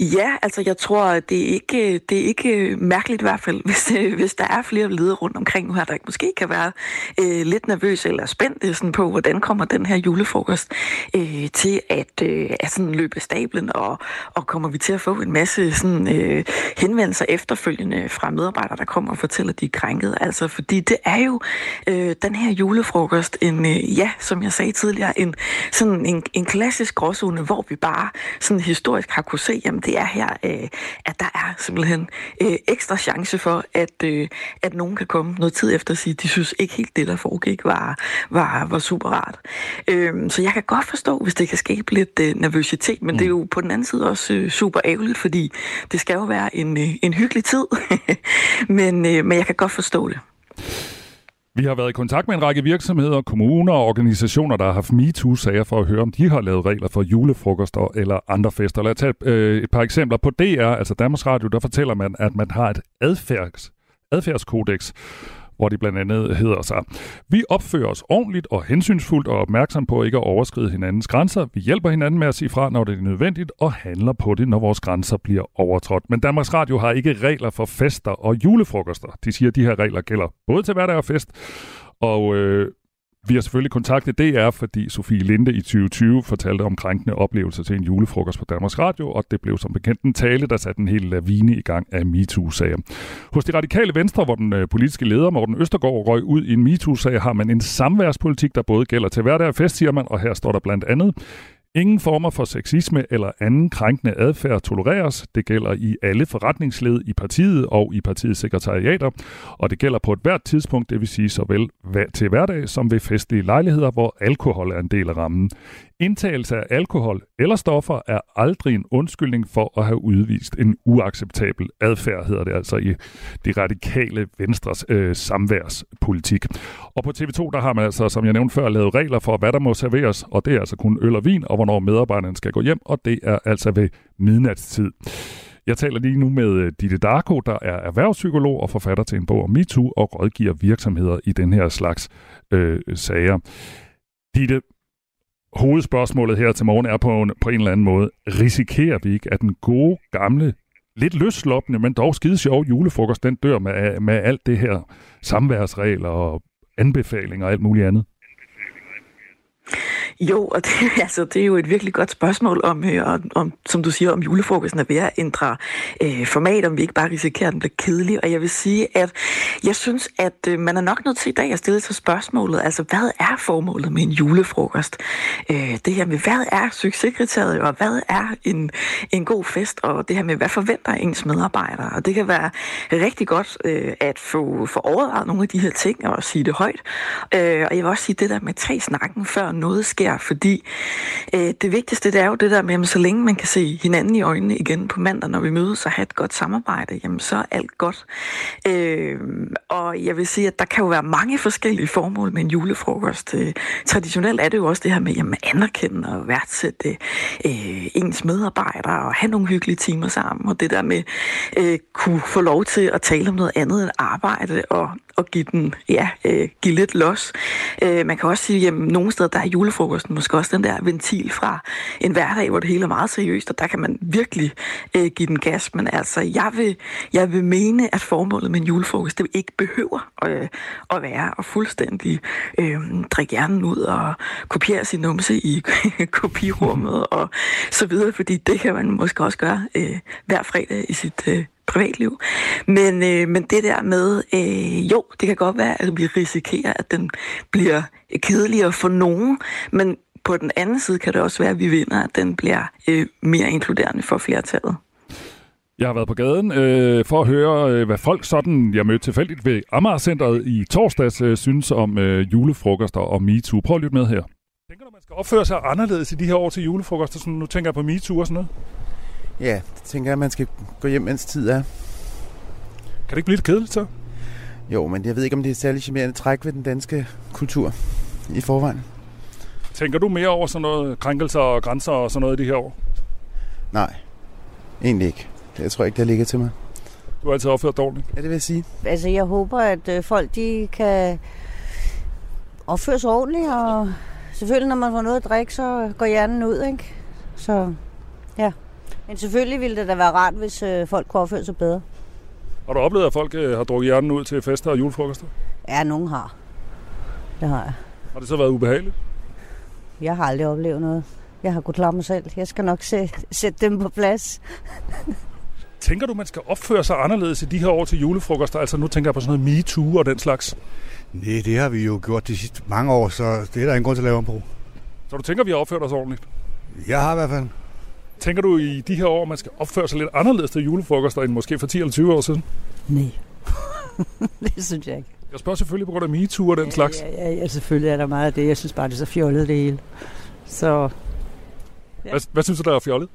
Ja, altså jeg tror, det er ikke, det er ikke mærkeligt i hvert fald, hvis, øh, hvis der er flere ledere rundt omkring nu her, der måske kan være øh, lidt nervøse eller spændte øh, sådan på, hvordan kommer den her julefrokost øh, til at, øh, at sådan løbe stablen, og, og kommer vi til at få en masse sådan, øh, henvendelser efterfølgende fra medarbejdere, der kommer og fortæller, at de er krænket. Altså, fordi det er jo øh, den her julefrokost, en, øh, ja, som jeg sagde tidligere, en, sådan en, en klassisk gråzone, hvor vi bare sådan historisk har kunne se, jamen det det er her, øh, at der er simpelthen øh, ekstra chance for, at, øh, at nogen kan komme noget tid efter og sige, de synes ikke helt det, der foregik, var, var, var super rart. Øh, så jeg kan godt forstå, hvis det kan skabe lidt øh, nervøsitet, men mm. det er jo på den anden side også øh, super ærgerligt, fordi det skal jo være en, øh, en hyggelig tid, men, øh, men jeg kan godt forstå det. Vi har været i kontakt med en række virksomheder, kommuner og organisationer, der har haft MeToo-sager for at høre, om de har lavet regler for julefrokoster eller andre fester. Lad os tage øh, et par eksempler. På DR, altså Danmarks Radio, der fortæller man, at man har et adfærds, adfærdskodex, hvor de blandt andet hedder sig. Vi opfører os ordentligt og hensynsfuldt og opmærksom på ikke at overskride hinandens grænser. Vi hjælper hinanden med at sige fra, når det er nødvendigt, og handler på det, når vores grænser bliver overtrådt. Men Danmarks Radio har ikke regler for fester og julefrokoster. De siger, at de her regler gælder både til hverdag og fest. Og øh, vi har selvfølgelig kontaktet DR, fordi Sofie Linde i 2020 fortalte om krænkende oplevelser til en julefrokost på Danmarks Radio, og det blev som bekendt en tale, der satte en hel lavine i gang af MeToo-sager. Hos de radikale venstre, hvor den øh, politiske leder Morten Østergaard røg ud i en MeToo-sag, har man en samværspolitik, der både gælder til hverdag og fest, siger man, og her står der blandt andet, Ingen former for sexisme eller anden krænkende adfærd tolereres. Det gælder i alle forretningsled i partiet og i partiets sekretariater, og det gælder på et hvert tidspunkt, det vil sige såvel til hverdag som ved festlige lejligheder, hvor alkohol er en del af rammen. Indtagelse af alkohol eller stoffer er aldrig en undskyldning for at have udvist en uacceptabel adfærd, hedder det altså i de radikale venstres øh, samværspolitik. Og på TV2, der har man altså, som jeg nævnte før, lavet regler for, hvad der må serveres, og det er altså kun øl og vin, og hvornår medarbejderne skal gå hjem, og det er altså ved midnatstid. Jeg taler lige nu med øh, Ditte Darko, der er erhvervspsykolog og forfatter til en bog om MeToo og rådgiver virksomheder i den her slags øh, sager. Ditte, hovedspørgsmålet her til morgen er på en, på en eller anden måde, risikerer vi ikke, at den gode, gamle, lidt løsloppende, men dog skide sjove julefrokost, den dør med, med alt det her samværsregler og anbefalinger og alt muligt andet? Jo, og det, altså, det er jo et virkelig godt spørgsmål om, øh, om, som du siger, om julefrokosten er ved at ændre øh, format, om vi ikke bare risikerer, at den bliver kedelig. Og jeg vil sige, at jeg synes, at øh, man er nok nødt til i dag at stille sig spørgsmålet, altså hvad er formålet med en julefrokost? Øh, det her med, hvad er succeskriteriet, og hvad er en, en god fest, og det her med, hvad forventer ens medarbejdere? Og det kan være rigtig godt øh, at få, få overvejet nogle af de her ting og sige det højt. Øh, og jeg vil også sige det der med tre snakken, før noget sker, fordi øh, det vigtigste det er jo det der med, at så længe man kan se hinanden i øjnene igen på mandag, når vi mødes og have et godt samarbejde, jamen så er alt godt. Øh, og jeg vil sige, at der kan jo være mange forskellige formål med en julefrokost. Øh, traditionelt er det jo også det her med jamen, at anerkende og værdsætte øh, ens medarbejdere og have nogle hyggelige timer sammen, og det der med øh, kunne få lov til at tale om noget andet end arbejde og og give den, ja, øh, give lidt los. Øh, man kan også sige, at nogle steder, der er julefrokosten måske også den der ventil fra en hverdag, hvor det hele er meget seriøst, og der kan man virkelig øh, give den gas. Men altså, jeg vil, jeg vil mene, at formålet med en julefrokost, det ikke behøver øh, at være at fuldstændig øh, drikke hjernen ud og kopiere sin numse i kopirummet og så videre, fordi det kan man måske også gøre øh, hver fredag i sit øh, privatliv. Men, øh, men det der med, øh, jo, det kan godt være, at vi risikerer, at den bliver kedeligere for nogen, men på den anden side kan det også være, at vi vinder, at den bliver øh, mere inkluderende for flertallet. Jeg har været på gaden øh, for at høre, øh, hvad folk sådan, jeg mødte tilfældigt ved Amager-centret i torsdags, øh, synes om øh, julefrokoster og MeToo. Prøv at lytte med her. Tænker du, man skal opføre sig anderledes i de her år til julefrokoster? Sådan, nu tænker jeg på MeToo og sådan noget. Ja, det tænker jeg, at man skal gå hjem, mens tid er. Kan det ikke blive lidt kedeligt så? Jo, men jeg ved ikke, om det er særlig charmerende træk ved den danske kultur i forvejen. Tænker du mere over sådan noget krænkelser og grænser og sådan noget i de her år? Nej, egentlig ikke. Jeg tror ikke, det ligger til mig. Du har altid opført dårligt. Ja, det vil jeg sige. Altså, jeg håber, at øh, folk de kan opføre sig ordentligt, og selvfølgelig, når man får noget at drikke, så går hjernen ud, ikke? Så, ja. Men selvfølgelig ville det da være rart, hvis øh, folk kunne opføre sig bedre. Har du oplevet, at folk øh, har drukket hjernen ud til fester og julefrokoster? Ja, nogen har. Det har jeg. Har det så været ubehageligt? Jeg har aldrig oplevet noget. Jeg har kunnet klare mig selv. Jeg skal nok sæ- sætte dem på plads. Tænker du, man skal opføre sig anderledes i de her år til julefrokoster? Altså nu tænker jeg på sådan noget MeToo og den slags. Nej, det har vi jo gjort de sidste mange år, så det er der ingen grund til at lave om på. Så du tænker, vi har opført os ordentligt? Jeg har i hvert fald. Tænker du i de her år, man skal opføre sig lidt anderledes til julefrokoster end måske for 10 eller 20 år siden? Nej. det synes jeg ikke. Jeg spørger selvfølgelig på grund af MeToo og den slags. Ja, ja, ja, selvfølgelig er der meget af det. Jeg synes bare, det er så fjollet det hele. Så, Hvad, hvad synes du, der er fjollet?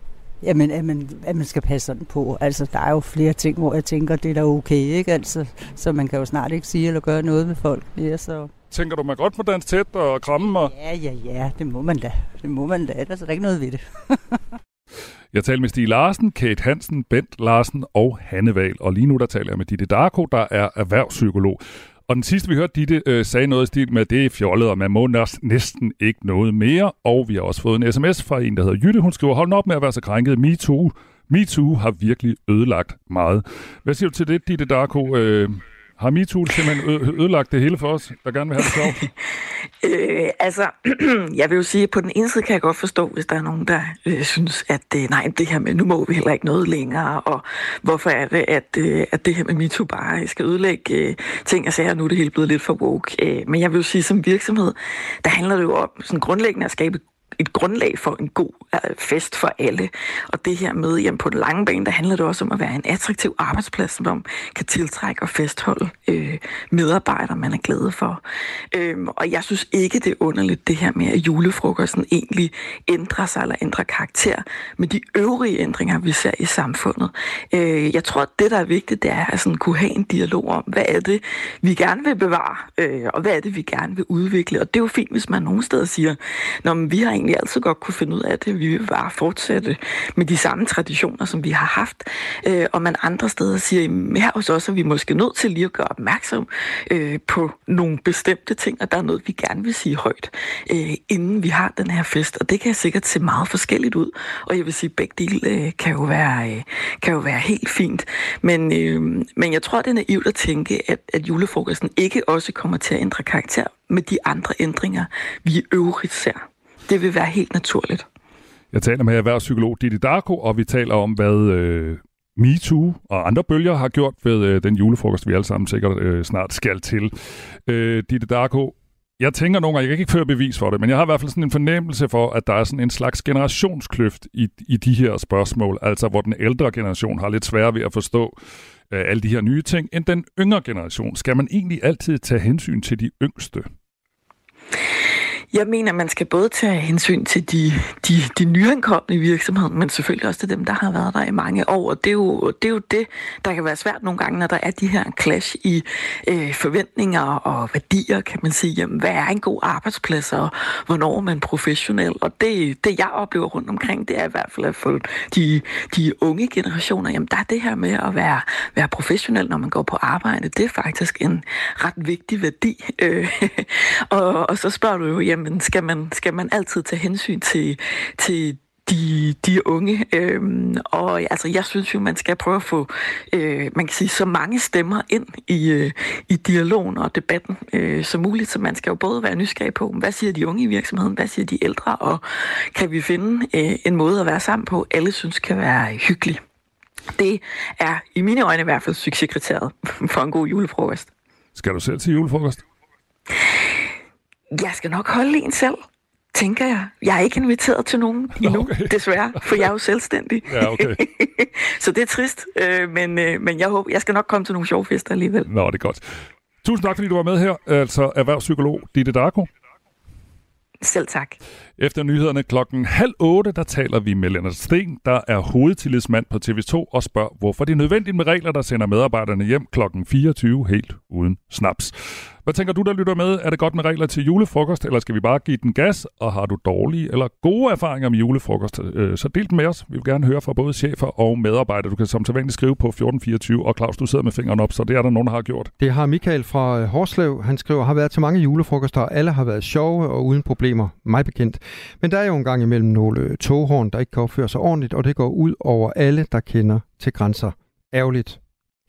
jamen, at man, at man skal passe sådan på. Altså, der er jo flere ting, hvor jeg tænker, det er da okay, ikke? Altså, så man kan jo snart ikke sige eller gøre noget med folk mere, så... Tænker du, man godt må danse tæt og kramme? Og... Ja, ja, ja, det må man da. Det må man da. Er der ikke noget ved det. Jeg taler med Stig Larsen, Kate Hansen, Bent Larsen og Hanne Val. Og lige nu der taler jeg med Ditte Darko, der er erhvervspsykolog. Og den sidste, vi hørte, Ditte øh, sagde noget i stil med, at det er fjollet, og man må næsten ikke noget mere. Og vi har også fået en sms fra en, der hedder Jytte. Hun skriver, hold op med at være så krænket. Me too har virkelig ødelagt meget. Hvad siger du til det, Ditte Darko? Øh, har MeToo simpelthen ø- ødelagt det hele for os, der gerne vil have det sjovt? Øh, altså, jeg vil jo sige, at på den ene side kan jeg godt forstå, hvis der er nogen, der øh, synes, at øh, nej, det her med, nu må vi heller ikke noget længere, og hvorfor er det, at, øh, at det her med MeToo bare skal ødelægge øh, ting og sager, nu er det hele blevet lidt for woke. Øh, men jeg vil jo sige, som virksomhed, der handler det jo om sådan grundlæggende at skabe et grundlag for en god øh, fest for alle. Og det her med, jamen på den lange bane, der handler det også om at være en attraktiv arbejdsplads, som man kan tiltrække og fastholde øh, medarbejdere, man er glad for. Øhm, og jeg synes ikke, det er underligt det her med, at julefrokosten egentlig ændrer sig eller ændrer karakter med de øvrige ændringer, vi ser i samfundet. Øh, jeg tror, at det, der er vigtigt, det er at sådan kunne have en dialog om, hvad er det, vi gerne vil bevare, øh, og hvad er det, vi gerne vil udvikle. Og det er jo fint, hvis man nogle steder siger, når vi har egentlig altid godt kunne finde ud af det, vi vil bare fortsætte med de samme traditioner, som vi har haft. Øh, og man andre steder siger, at her hos os er vi måske nødt til lige at gøre opmærksom øh, på nogle bestemte ting, og der er noget, vi gerne vil sige højt, øh, inden vi har den her fest. Og det kan sikkert se meget forskelligt ud, og jeg vil sige, at begge dele øh, kan, jo være, øh, kan jo være helt fint. Men, øh, men jeg tror, det er naivt at tænke, at, at julefrokosten ikke også kommer til at ændre karakter med de andre ændringer, vi øvrigt ser. Det vil være helt naturligt. Jeg taler med erhvervspsykolog Didi Darko, og vi taler om, hvad øh, MeToo og andre bølger har gjort ved øh, den julefrokost, vi alle sammen sikkert øh, snart skal til. Øh, Didi Darko, jeg tænker nogle gange, jeg kan ikke føre bevis for det, men jeg har i hvert fald sådan en fornemmelse for, at der er sådan en slags generationskløft i, i de her spørgsmål, altså hvor den ældre generation har lidt sværere ved at forstå øh, alle de her nye ting, end den yngre generation. Skal man egentlig altid tage hensyn til de yngste? Jeg mener, man skal både tage hensyn til de, de, de nyankomne i virksomheden, men selvfølgelig også til dem, der har været der i mange år. Og det er jo det, er jo det der kan være svært nogle gange, når der er de her clash i øh, forventninger og værdier, kan man sige. Jamen, hvad er en god arbejdsplads, og hvornår er man professionel? Og det, det jeg oplever rundt omkring, det er i hvert fald at for de, de unge generationer, jamen der er det her med at være, være professionel, når man går på arbejde, det er faktisk en ret vigtig værdi. Øh, og, og så spørger du jo, jamen skal man, skal man altid tage hensyn til, til de, de unge. Øhm, og altså, jeg synes jo, man skal prøve at få øh, man kan sige, så mange stemmer ind i, øh, i dialogen og debatten øh, som muligt. Så man skal jo både være nysgerrig på, hvad siger de unge i virksomheden, hvad siger de ældre, og kan vi finde øh, en måde at være sammen på, alle synes kan være hyggelig. Det er i mine øjne i hvert fald succeskriteriet for en god julefrokost. Skal du selv til julefrokost? Jeg skal nok holde en selv, tænker jeg. Jeg er ikke inviteret til nogen endnu, okay. desværre, for jeg er jo selvstændig. Ja, okay. Så det er trist, øh, men, øh, men jeg håber, jeg skal nok komme til nogle sjove fester alligevel. Nå, det er godt. Tusind tak, fordi du var med her. Altså erhvervspsykolog Ditte Darko. Selv tak. Efter nyhederne klokken halv otte, der taler vi med Lennart Sten, der er hovedtillidsmand på TV2 og spørger, hvorfor det er nødvendigt med regler, der sender medarbejderne hjem klokken 24 helt uden snaps. Hvad tænker du, der lytter med? Er det godt med regler til julefrokost, eller skal vi bare give den gas? Og har du dårlige eller gode erfaringer med julefrokost, øh, så del dem med os. Vi vil gerne høre fra både chefer og medarbejdere. Du kan som sædvanligt skrive på 1424, og Claus, du sidder med fingeren op, så det er der nogen, der har gjort. Det har Michael fra øh, Horslev. Han skriver, har været til mange julefrokoster, og alle har været sjove og uden problemer. Mig bekendt. Men der er jo en gang imellem nogle øh, toghorn, der ikke kan opføre sig ordentligt, og det går ud over alle, der kender til grænser. Ærgerligt,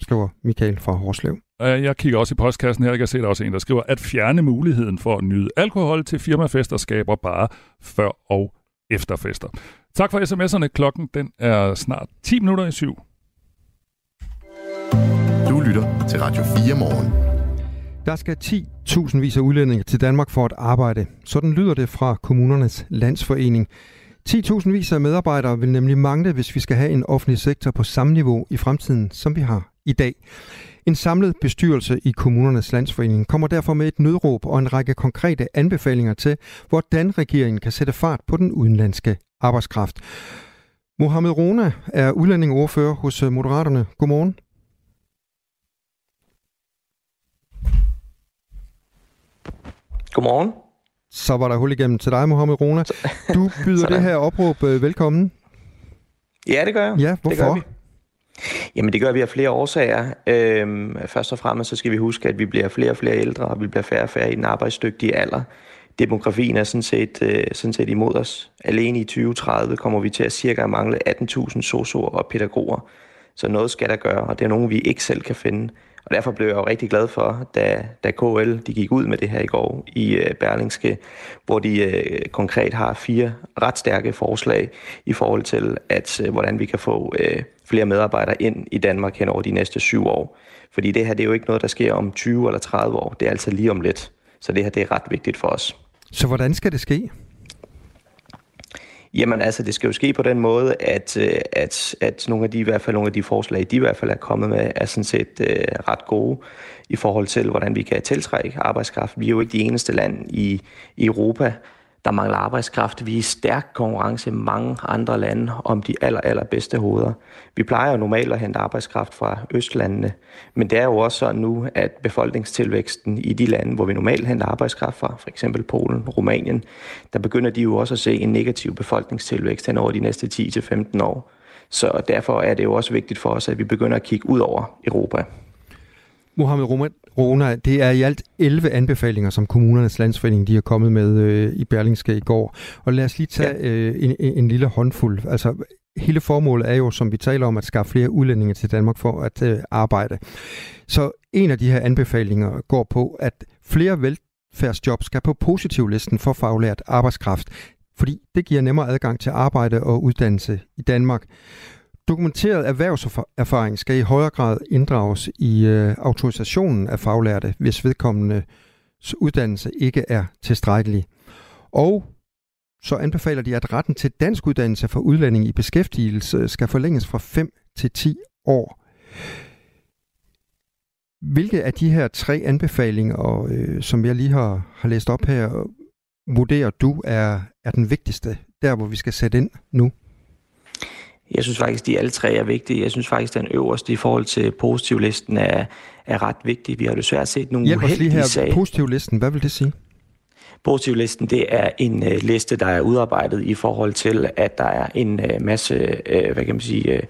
skriver Michael fra Horslev. Øh, Jeg kigger også i postkassen her, jeg kan se, der er også en, der skriver, at fjerne muligheden for at nyde alkohol til firmafester skaber bare før og efterfester. Tak for sms'erne. Klokken den er snart 10 minutter i syv. Du lytter til Radio 4 morgen. Der skal 10.000 vis af udlændinge til Danmark for at arbejde. Sådan lyder det fra kommunernes landsforening. 10.000 vis af medarbejdere vil nemlig mangle, hvis vi skal have en offentlig sektor på samme niveau i fremtiden, som vi har i dag. En samlet bestyrelse i kommunernes landsforening kommer derfor med et nødråb og en række konkrete anbefalinger til, hvordan regeringen kan sætte fart på den udenlandske arbejdskraft. Mohamed Rona er udlændingeordfører hos Moderaterne. Godmorgen. Godmorgen. Så var der hul igennem til dig, Mohamed Rona. Du byder det her opråb øh, velkommen. Ja, det gør jeg. Ja, Det gør hvorfor? vi. Jamen det gør vi af flere årsager. Øhm, først og fremmest så skal vi huske, at vi bliver flere og flere ældre, og vi bliver færre og færre i den arbejdsdygtige alder. Demografien er sådan set, øh, sådan set imod os. Alene i 2030 kommer vi til at cirka mangle 18.000 sosuer og pædagoger. Så noget skal der gøre, og det er nogen, vi ikke selv kan finde. Og derfor blev jeg jo rigtig glad for, da, da KL de gik ud med det her i går i øh, Berlingske, hvor de øh, konkret har fire ret stærke forslag i forhold til, at øh, hvordan vi kan få øh, flere medarbejdere ind i Danmark hen over de næste syv år. Fordi det her det er jo ikke noget, der sker om 20 eller 30 år. Det er altså lige om lidt. Så det her det er ret vigtigt for os. Så hvordan skal det ske? Jamen altså, det skal jo ske på den måde, at, øh, at, at nogle af de, i hvert fald nogle af de forslag, de i hvert fald er kommet med, er sådan set øh, ret gode i forhold til, hvordan vi kan tiltrække arbejdskraft. Vi er jo ikke de eneste land i, i Europa, der mangler arbejdskraft. Vi er i stærk konkurrence med mange andre lande om de aller, allerbedste hoveder. Vi plejer jo normalt at hente arbejdskraft fra østlandene, men det er jo også sådan nu, at befolkningstilvæksten i de lande, hvor vi normalt henter arbejdskraft fra, for eksempel Polen, Rumænien, der begynder de jo også at se en negativ befolkningstilvækst hen over de næste 10-15 år. Så derfor er det jo også vigtigt for os, at vi begynder at kigge ud over Europa. Mohamed Rona, det er i alt 11 anbefalinger, som kommunernes landsforening de har kommet med øh, i Berlingske i går. Og lad os lige tage ja. øh, en, en, en lille håndfuld. Altså, hele formålet er jo, som vi taler om, at skaffe flere udlændinge til Danmark for at øh, arbejde. Så en af de her anbefalinger går på, at flere velfærdsjob skal på positivlisten for faglært arbejdskraft, fordi det giver nemmere adgang til arbejde og uddannelse i Danmark. Dokumenteret erhvervserfaring skal i højere grad inddrages i øh, autorisationen af faglærte, hvis vedkommendes uddannelse ikke er tilstrækkelig. Og så anbefaler de, at retten til dansk uddannelse for udlænding i beskæftigelse skal forlænges fra 5 til 10 år. Hvilke af de her tre anbefalinger, øh, som jeg lige har, har læst op her, vurderer du er, er den vigtigste, der hvor vi skal sætte ind nu? Jeg synes faktisk, de alle tre er vigtige. Jeg synes faktisk, den øverste i forhold til positivlisten er, er ret vigtig. Vi har desværre set nogle Hjælp os lige uheldige her. sager. Positivlisten, hvad vil det sige? Positivlisten, det er en uh, liste, der er udarbejdet i forhold til, at der er en uh, masse, uh, hvad kan man sige, uh,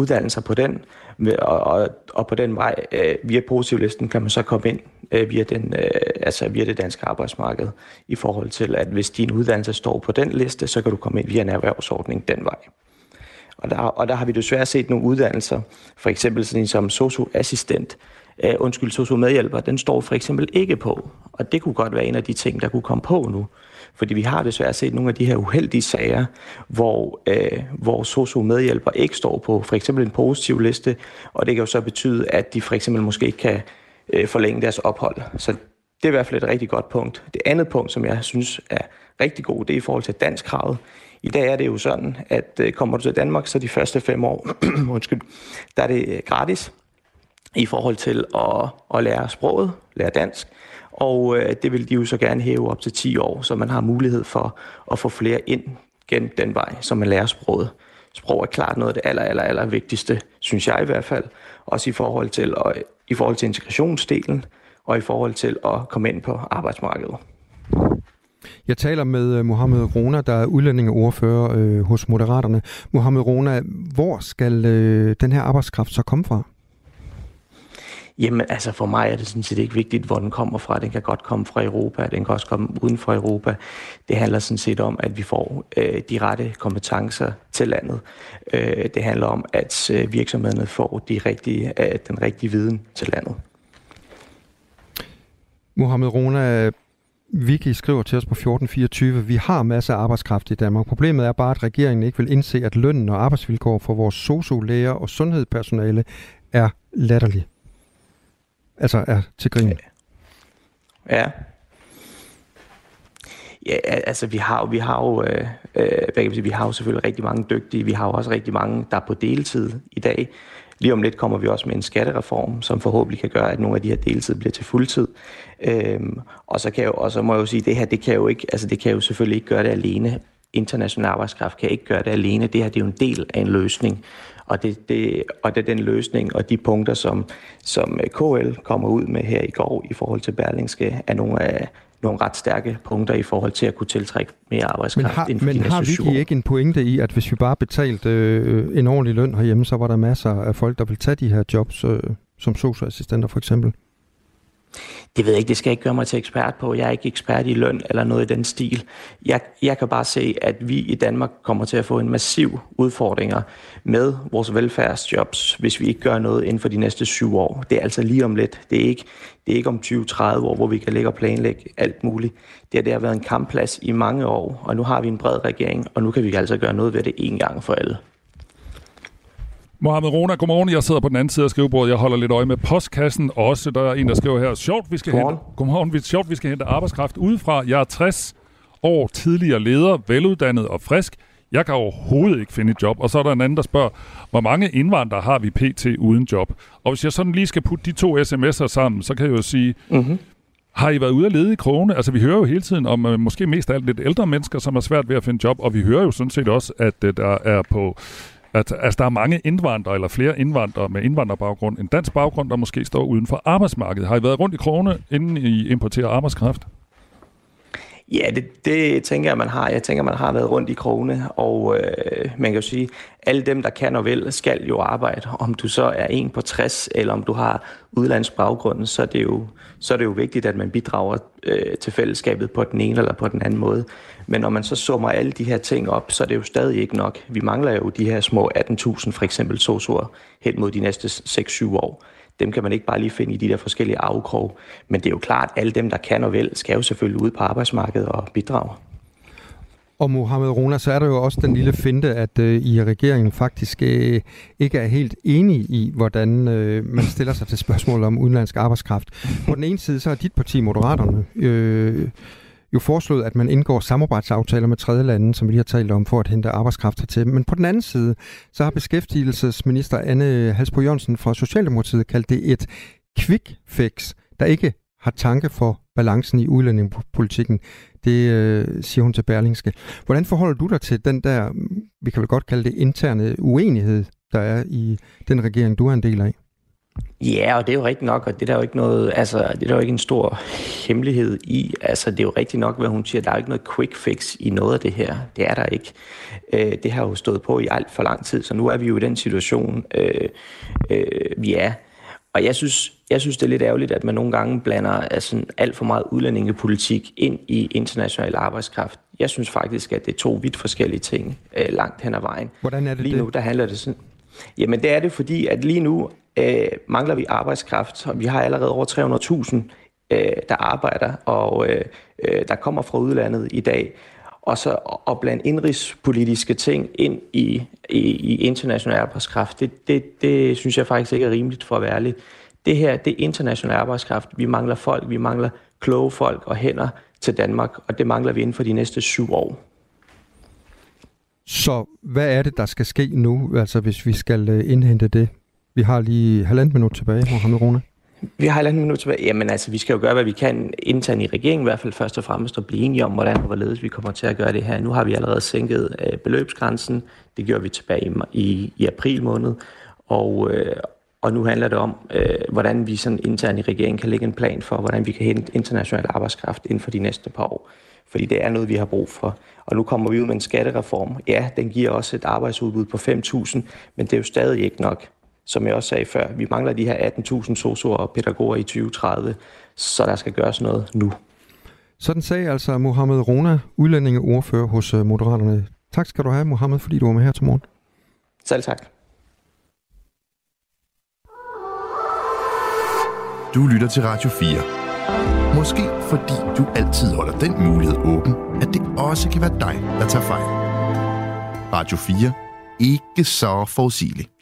uddannelser på den, og, og, og på den vej, uh, via positivlisten, kan man så komme ind uh, via, den, uh, altså via det danske arbejdsmarked, i forhold til, at hvis din uddannelse står på den liste, så kan du komme ind via en erhvervsordning den vej. Og der, og der har vi desværre set nogle uddannelser, for eksempel sådan en som socioassistent, uh, øh, undskyld, sociomedhjælper, den står for eksempel ikke på. Og det kunne godt være en af de ting, der kunne komme på nu. Fordi vi har desværre set nogle af de her uheldige sager, hvor, øh, hvor sociomedhjælper ikke står på for eksempel en positiv liste, og det kan jo så betyde, at de for eksempel måske ikke kan øh, forlænge deres ophold. Så det er i hvert fald et rigtig godt punkt. Det andet punkt, som jeg synes er rigtig god, det er i forhold til dansk kravet. I dag er det jo sådan, at øh, kommer du til Danmark, så de første fem år, undskyld, der er det øh, gratis i forhold til at, at lære sproget, lære dansk. Og øh, det vil de jo så gerne hæve op til 10 år, så man har mulighed for at få flere ind gennem den vej, så man lærer sproget. Sprog er klart noget af det aller, aller, aller vigtigste, synes jeg i hvert fald. Også i forhold til, og, i forhold til integrationsdelen, og i forhold til at komme ind på arbejdsmarkedet. Jeg taler med øh, Mohamed Rona, der er udlændingeordfører øh, hos Moderaterne. Mohamed Rona, hvor skal øh, den her arbejdskraft så komme fra? Jamen, altså for mig er det sådan set ikke vigtigt, hvor den kommer fra. Den kan godt komme fra Europa, den kan også komme uden for Europa. Det handler sådan set om, at vi får øh, de rette kompetencer til landet. Øh, det handler om, at øh, virksomhederne får de rigtige, øh, den rigtige viden til landet. Mohamed Rona, Vicky skriver til os på 1424, vi har masser af arbejdskraft i Danmark. Problemet er bare, at regeringen ikke vil indse, at lønnen og arbejdsvilkår for vores sociolæger og sundhedspersonale er latterlig. Altså er til grin. Ja. Ja, altså vi har, jo- vi har jo, øh, øh hvad kan man sige, vi har jo selvfølgelig rigtig mange dygtige, vi har jo også rigtig mange, der er på deltid i dag. Lige om lidt kommer vi også med en skattereform, som forhåbentlig kan gøre, at nogle af de her deltid bliver til fuldtid. Øhm, og så kan jeg jo, og så må jeg jo sige, det her, det kan jo ikke, altså det kan jo selvfølgelig ikke gøre det alene. International arbejdskraft kan ikke gøre det alene. Det her, det er jo en del af en løsning. Og det, det, og det er den løsning og de punkter, som, som øh, KL kommer ud med her i går i forhold til Berlingske, er nogle af nogle ret stærke punkter i forhold til at kunne tiltrække mere Men arbejdskraft har, inden for men har. Vicky ikke en pointe i, at hvis vi bare betalte øh, en ordentlig løn herhjemme, så var der masser af folk, der vil tage de her jobs, øh, som socioassistenter for eksempel? Det ved jeg ikke, det skal jeg ikke gøre mig til ekspert på. Jeg er ikke ekspert i løn eller noget i den stil. Jeg, jeg kan bare se, at vi i Danmark kommer til at få en massiv udfordringer med vores velfærdsjobs, hvis vi ikke gør noget inden for de næste syv år. Det er altså lige om lidt. Det er ikke, det er ikke om 20-30 år, hvor vi kan ligge og planlægge alt muligt. Det, her, det har været en kampplads i mange år, og nu har vi en bred regering, og nu kan vi altså gøre noget ved det en gang for alle. Mohamed Rona, godmorgen. Jeg sidder på den anden side af skrivebordet. Jeg holder lidt øje med postkassen også. Der er en, der skriver her. Sjovt, vi skal Godmorgen. hente, godmorgen. Vi- Sjovt, vi skal hente arbejdskraft udefra. Jeg er 60 år tidligere leder, veluddannet og frisk. Jeg kan overhovedet ikke finde et job. Og så er der en anden, der spørger, hvor mange indvandrere har vi pt. uden job? Og hvis jeg sådan lige skal putte de to sms'er sammen, så kan jeg jo sige, mm-hmm. har I været ude at lede i krone? Altså, vi hører jo hele tiden om øh, måske mest af alt lidt ældre mennesker, som har svært ved at finde job, og vi hører jo sådan set også, at øh, der er på at altså, der er mange indvandrere, eller flere indvandrere med indvandrerbaggrund, en dansk baggrund, der måske står uden for arbejdsmarkedet. Har I været rundt i krone, inden I importerer arbejdskraft? Ja, det, det tænker jeg, man har. Jeg tænker, man har været rundt i krone, og øh, man kan jo sige, alle dem, der kan og vil, skal jo arbejde. Om du så er en på 60, eller om du har udlandsbaggrunden, så er det jo, så er det jo vigtigt, at man bidrager øh, til fællesskabet på den ene eller på den anden måde. Men når man så summer alle de her ting op, så er det jo stadig ikke nok. Vi mangler jo de her små 18.000 for eksempel sosuer hen mod de næste 6-7 år. Dem kan man ikke bare lige finde i de der forskellige afkrog. Men det er jo klart, at alle dem, der kan og vil, skal jo selvfølgelig ud på arbejdsmarkedet og bidrage. Og Mohamed Rona, så er der jo også den lille finte, at øh, I regeringen faktisk øh, ikke er helt enige i, hvordan øh, man stiller sig til spørgsmålet om udenlandsk arbejdskraft. På den ene side, så har dit parti, Moderaterne, øh, jo foreslået, at man indgår samarbejdsaftaler med tredje lande, som vi lige har talt om, for at hente arbejdskraft hertil. Men på den anden side, så har beskæftigelsesminister Anne Halsbro Jørgensen fra Socialdemokratiet kaldt det et quick fix, der ikke har tanke for balancen i udlændingepolitikken. Det øh, siger hun til Berlingske. Hvordan forholder du dig til den der, vi kan vel godt kalde det interne uenighed, der er i den regering, du er en del af? Ja, og det er jo rigtigt nok, og det er der jo ikke noget, altså, det er der jo ikke en stor hemmelighed i. Altså, det er jo rigtigt nok, hvad hun siger. Der er jo ikke noget quick fix i noget af det her. Det er der ikke. Øh, det har jo stået på i alt for lang tid, så nu er vi jo i den situation, øh, øh, vi er. Og jeg synes, jeg synes, det er lidt ærgerligt, at man nogle gange blander altså, alt for meget udlændingepolitik ind i international arbejdskraft. Jeg synes faktisk, at det er to vidt forskellige ting øh, langt hen ad vejen. Hvordan er det Lige det? nu, der handler det sådan... Jamen, det er det, fordi at lige nu øh, mangler vi arbejdskraft, og vi har allerede over 300.000, øh, der arbejder, og øh, øh, der kommer fra udlandet i dag. Og så at blande indrigspolitiske ting ind i, i, i international arbejdskraft, det, det, det synes jeg faktisk ikke er rimeligt for at være ærlig. Det her, det er international arbejdskraft. Vi mangler folk, vi mangler kloge folk og hænder til Danmark, og det mangler vi inden for de næste syv år. Så hvad er det, der skal ske nu, altså hvis vi skal øh, indhente det? Vi har lige halvandet minut tilbage, Mohamed Rune. Vi har halvandet minut tilbage. Jamen altså, vi skal jo gøre, hvad vi kan internt i regeringen, i hvert fald først og fremmest at blive enige om, hvordan og hvorledes vi kommer til at gøre det her. Nu har vi allerede sænket øh, beløbsgrænsen. Det gjorde vi tilbage i, i, i april måned. Og, øh, og nu handler det om, øh, hvordan vi sådan internt i regeringen kan lægge en plan for, hvordan vi kan hente international arbejdskraft inden for de næste par år. Fordi det er noget, vi har brug for. Og nu kommer vi ud med en skattereform. Ja, den giver også et arbejdsudbud på 5.000, men det er jo stadig ikke nok. Som jeg også sagde før, vi mangler de her 18.000 sosuer og pædagoger i 2030, så der skal gøres noget nu. Sådan sagde altså Mohamed Rona, udlændingeordfører hos øh, Moderaterne. Tak skal du have, Mohamed, fordi du var med her til morgen. Selv tak. Du lytter til Radio 4. Måske fordi du altid holder den mulighed åben, at det også kan være dig, der tager fejl. Radio 4. Ikke så forudsigeligt.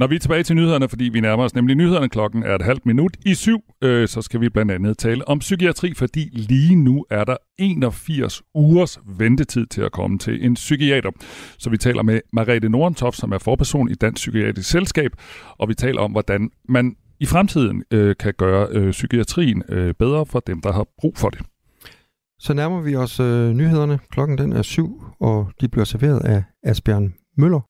Når vi er tilbage til nyhederne, fordi vi nærmer os nemlig nyhederne, klokken er et halvt minut i syv. øh, så skal vi blandt andet tale om psykiatri, fordi lige nu er der 81 ugers ventetid til at komme til en psykiater. Så vi taler med Marete Nordentoff, som er forperson i Dansk Psykiatrisk Selskab, og vi taler om, hvordan man i fremtiden øh, kan gøre øh, psykiatrien øh, bedre for dem, der har brug for det. Så nærmer vi os øh, nyhederne. Klokken den er syv, og de bliver serveret af Asbjørn Møller.